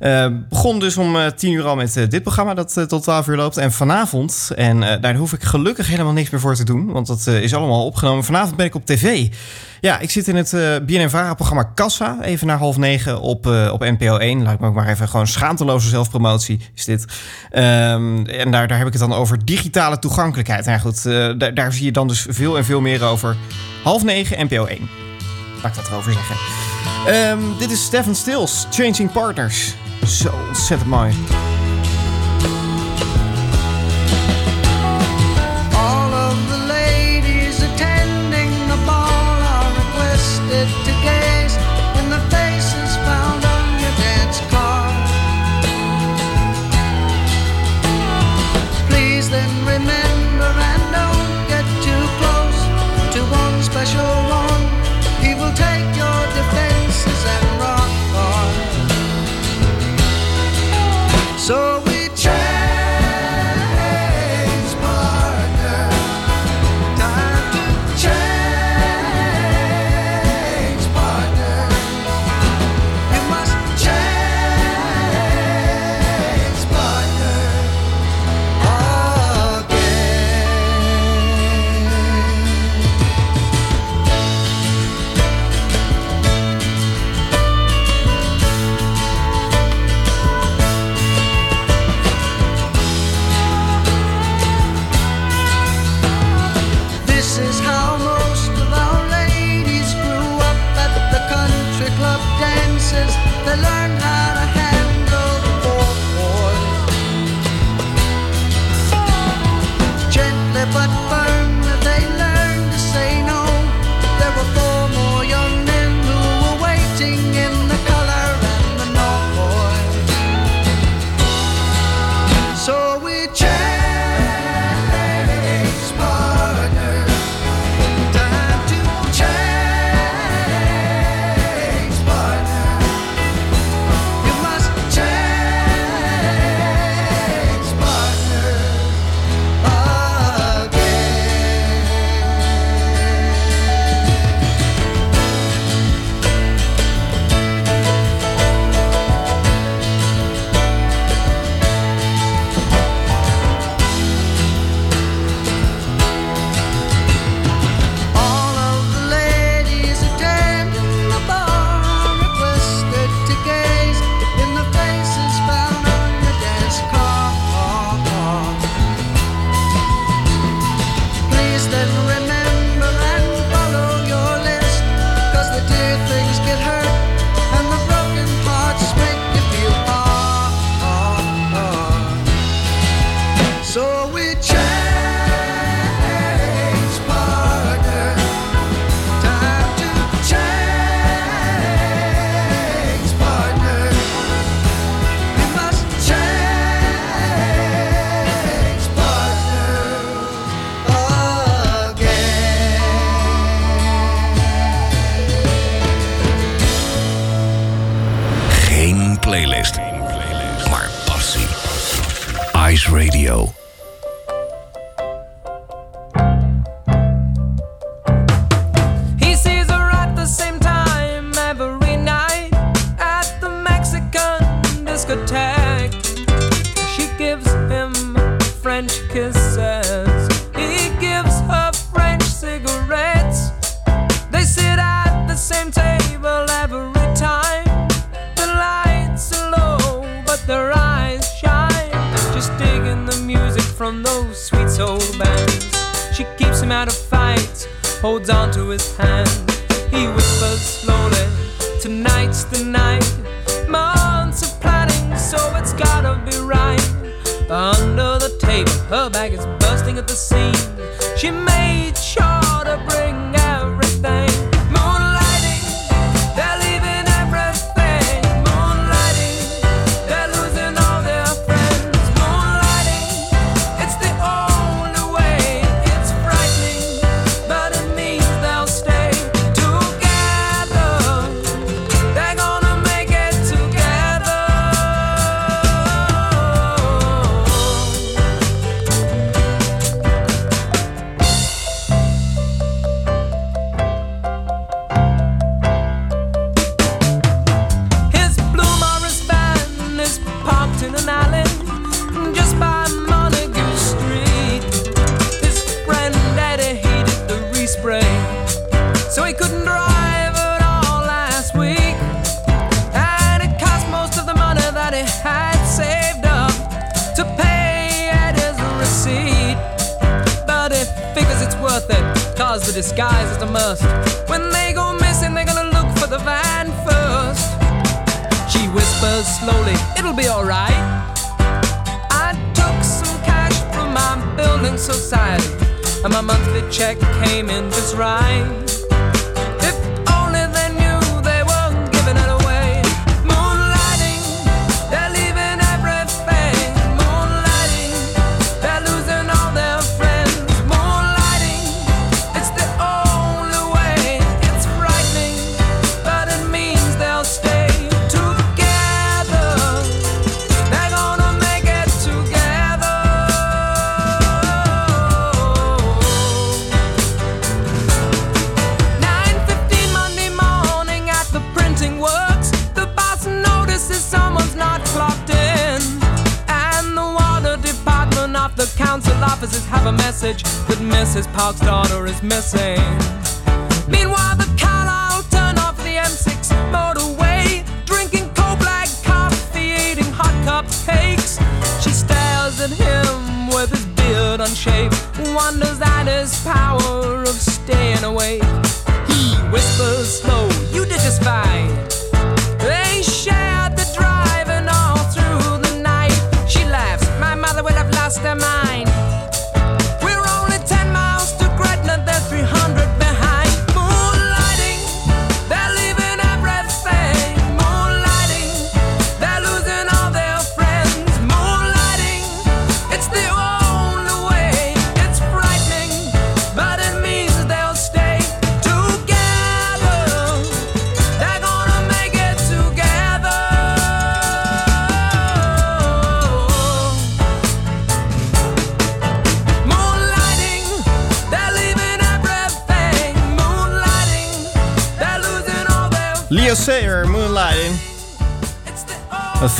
Eh, begon dus om eh, 10 uur al met eh, dit programma dat tot 12 uur loopt. En vanavond, en daar hoef ik gelukkig helemaal niks meer voor te doen, want dat is allemaal opgenomen. Vanavond ben ik op tv. Ja, ik zit in het eh BNNVARA-programma Kassa, even na half negen op, op NPO 1. Laat me ook maar even gewoon schaamteloze zelfpromotie is dit. Ehm, en daar, daar heb ik het dan over digitale toegankelijkheid. Nou goed, daar, daar zie je dan dus veel en veel meer over. Half negen, NPO 1. Laat ik dat erover zeggen. Ehm, dit is Stefan Stills, Changing Partners. Zo ontzettend mooi.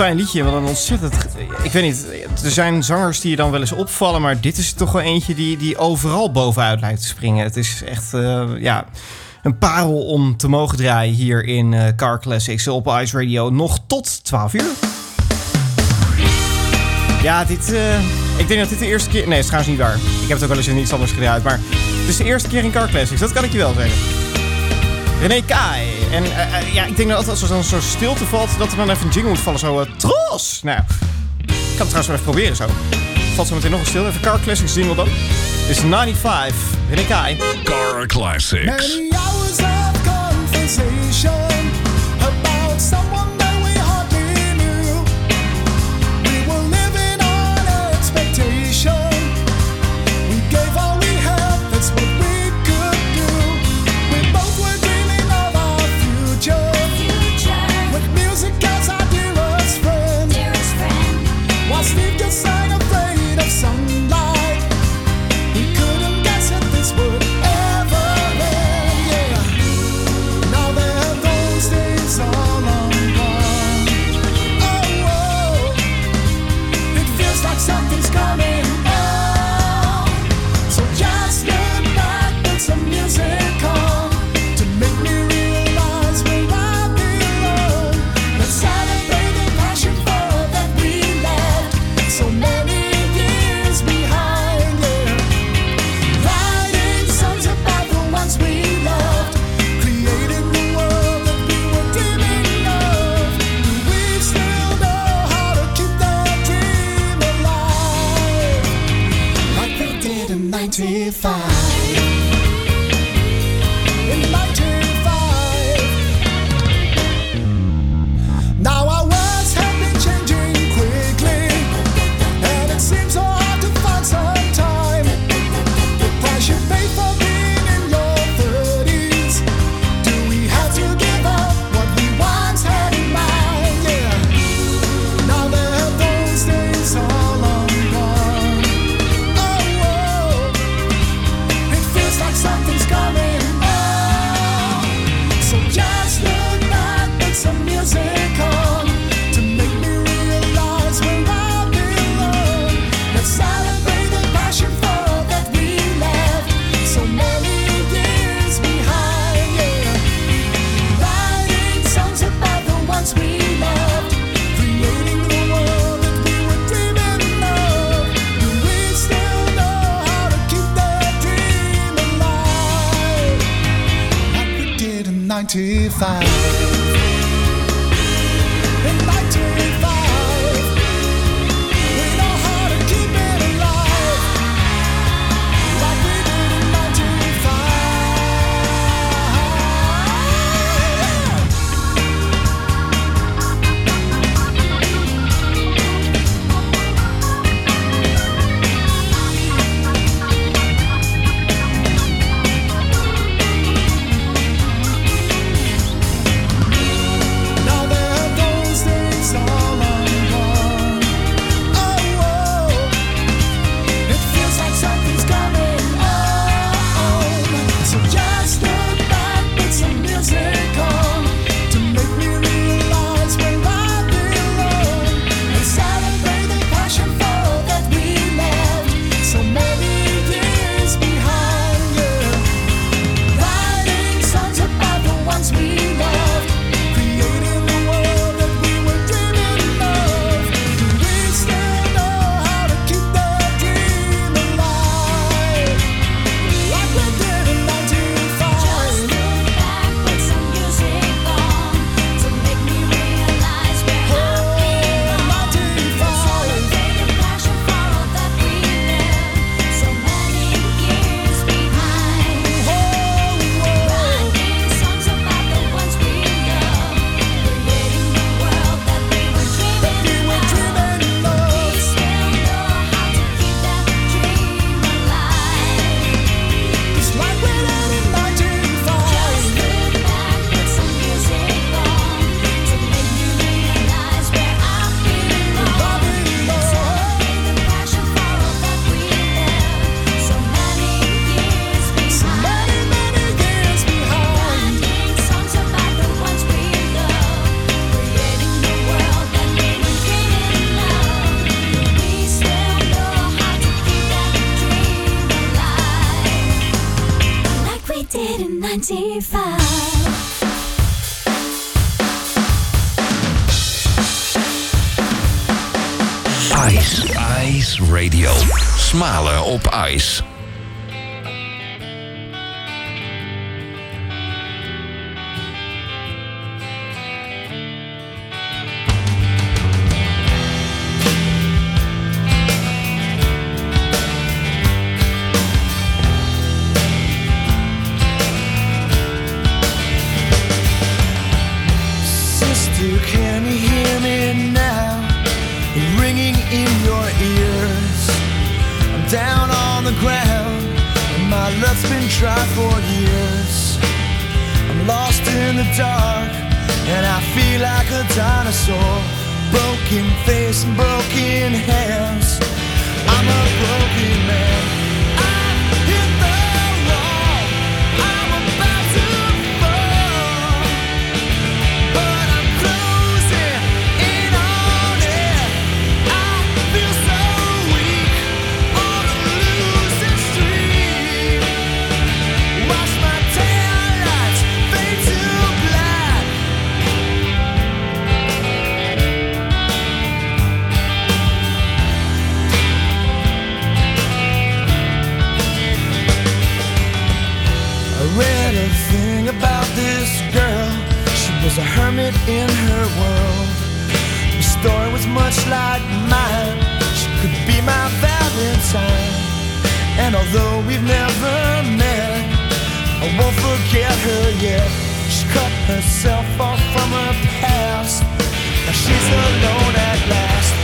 fijn liedje, wat een ontzettend... Ik weet niet, er zijn zangers die je dan wel eens opvallen... maar dit is toch wel eentje die, die overal bovenuit lijkt te springen. Het is echt, eh, ja een parel om te mogen draaien hier in uh, Car Classics op Ice Radio. Nog tot 12 uur. Ja, dit. Eh, ik denk dat dit de eerste keer. Nee, is ze niet waar. Ik heb het ook wel eens in iets anders gedaan. Maar het is de eerste keer in Car Classics, dat kan ik je wel zeggen. René Kai. En eh, eh, ja, ik denk dat als er dan zo'n stilte valt, dat er dan even een jingle moet vallen. Zo, uh, tros! Nou, ik kan het trouwens wel even proberen zo. Valt zo meteen nog een stilte. Even Car Classics jingle dan. Dit is 95, René Kai. Car Classics. Many hours of conversation. '95? Thing about this girl. She was a hermit in her world. Her story was much like mine. She could be my Valentine. And although we've never met, I won't forget her yet. She cut herself off from her past. Now she's alone at last.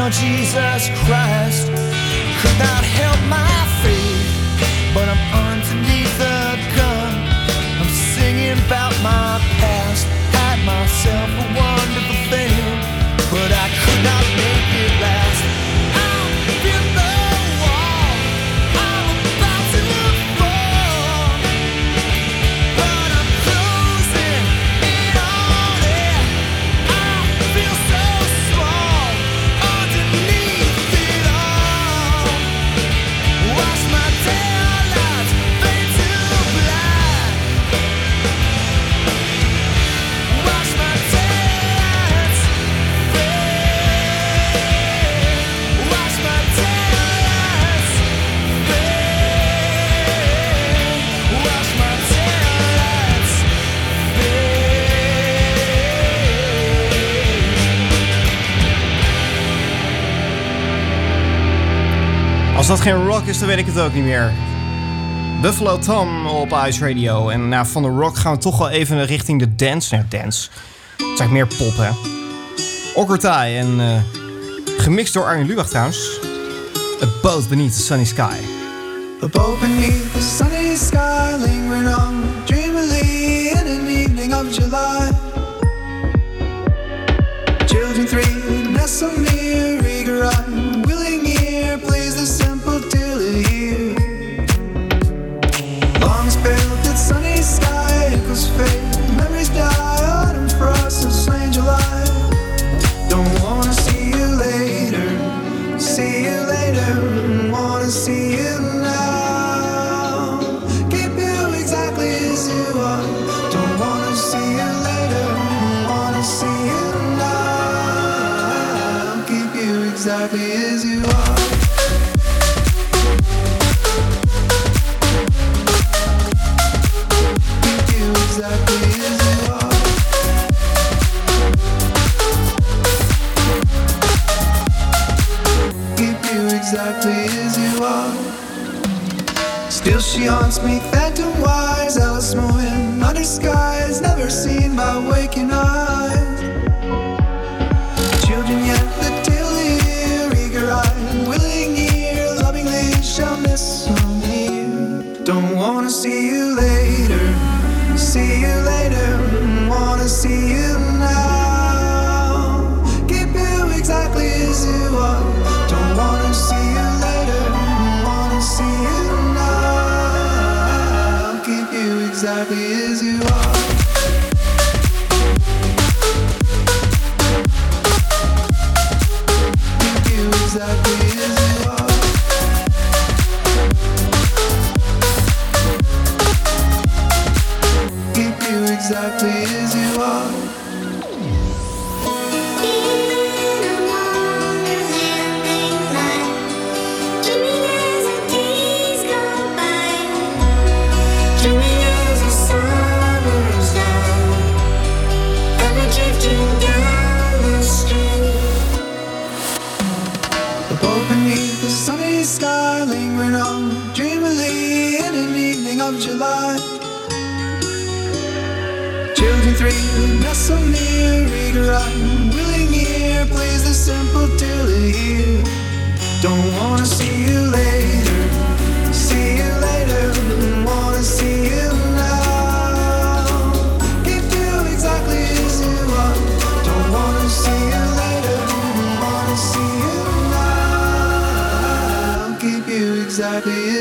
No Jesus Christ. Could not help my dat geen rock is, dan weet ik het ook niet meer. Buffalo Tom op Ice Radio. En nou, van de rock gaan we toch wel even richting de dance. Nou, dance. Het is meer pop, hè. Okkertai en eh, gemixt door Arjen Lubach trouwens. A Boat Beneath the Sunny Sky. A boat beneath the sunny sky, lingering on dreamily in an evening of July. Children three nestle near, eager-eyed, willing Still, she haunts me, phantom wise, Alice moving under skies, never seen by waking eyes. You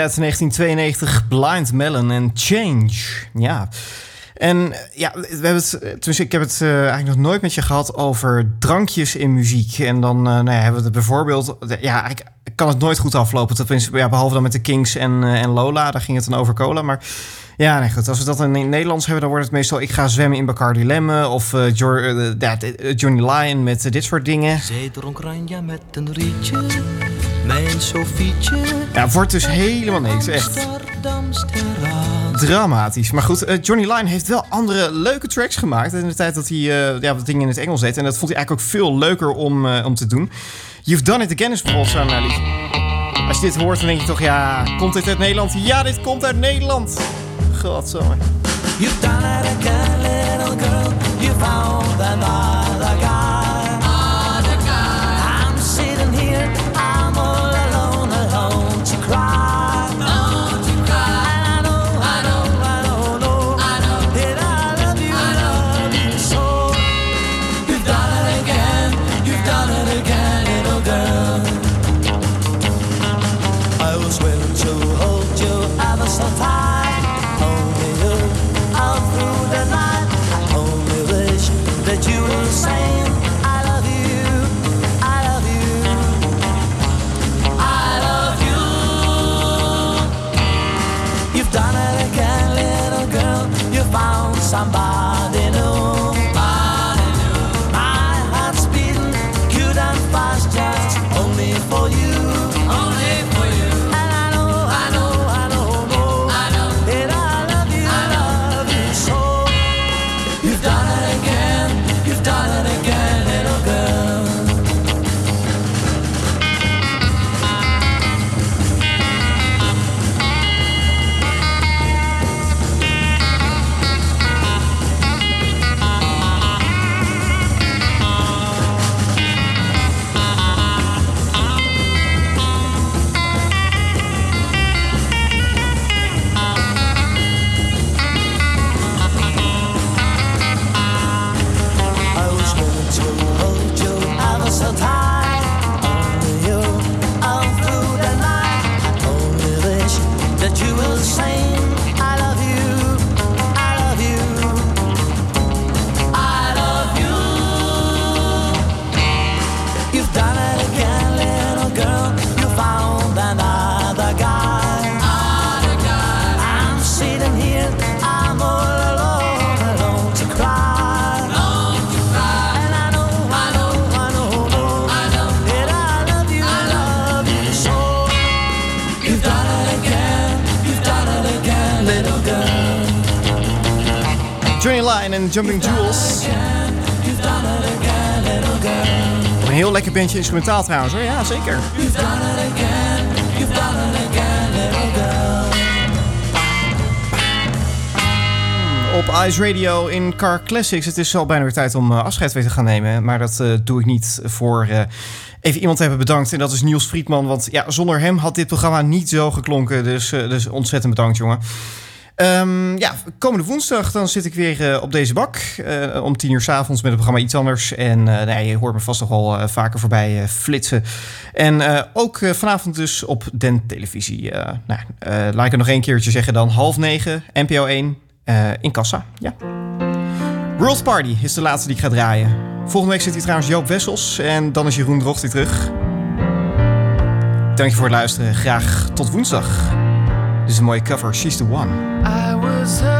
Uit 1992, Blind Melon en Change. Ja. En ja, we hebben het, ik heb het eh, eigenlijk nog nooit met je gehad over drankjes in muziek. En dan eh, nou ja, hebben we het bijvoorbeeld, ja, eigenlijk kan het nooit goed aflopen. Ja, behalve dan met de Kings en, eh, en Lola, daar ging het dan over cola. Maar ja, nee, goed, als we dat in het Nederlands hebben, dan wordt het meestal ik ga zwemmen in Bacardi Lemon of eh, Johnny Lion met dit soort dingen. Zij met een rietje, mijn Sofietje. Ja, wordt dus helemaal niks, echt. Dramatisch. Maar goed, eh, Johnny Lyon heeft wel andere leuke tracks gemaakt. In de tijd dat hij eh, ja, wat dingen in het Engels deed. En dat vond hij eigenlijk ook veel leuker om, eh, om te doen. You've Done It Again is bijvoorbeeld zo'n liedje. Als je dit hoort, dan denk je toch, ja, komt dit uit Nederland? Ja, dit komt uit Nederland. Godzomme. You've done it again, little girl. You found another guy. Done it again, little girl. You found somebody Jumping Jewels. Een heel lekker bandje instrumentaal trouwens. Ja, zeker. Op Ice Radio in Car Classics. Het is al bijna weer tijd om eh, afscheid weer te gaan nemen. Maar dat eh, doe ik niet voor eh, even iemand te hebben bedankt. En dat is Niels Friedman. Want ja, zonder hem had dit programma niet zo geklonken. Dus, dus ontzettend bedankt, jongen. Ehm, ja, komende woensdag dan zit ik weer eh, op deze bak. eh, om tien uur s'avonds met het programma Iets Anders. En eh, ja, je hoort me vast nog wel vaker voorbij flitsen. En ook vanavond dus op Den Televisie. nou, laat ik het nog één keertje zeggen dan. Half negen, NPO 1, eh, in Kassa. Ja. World Party is de laatste die ik ga draaien. Volgende week zit hier trouwens Joop Wessels. En dan is Jeroen Drocht weer terug. Dank je voor het luisteren. Graag tot woensdag. Dit is mooie cover. She's the One. I was.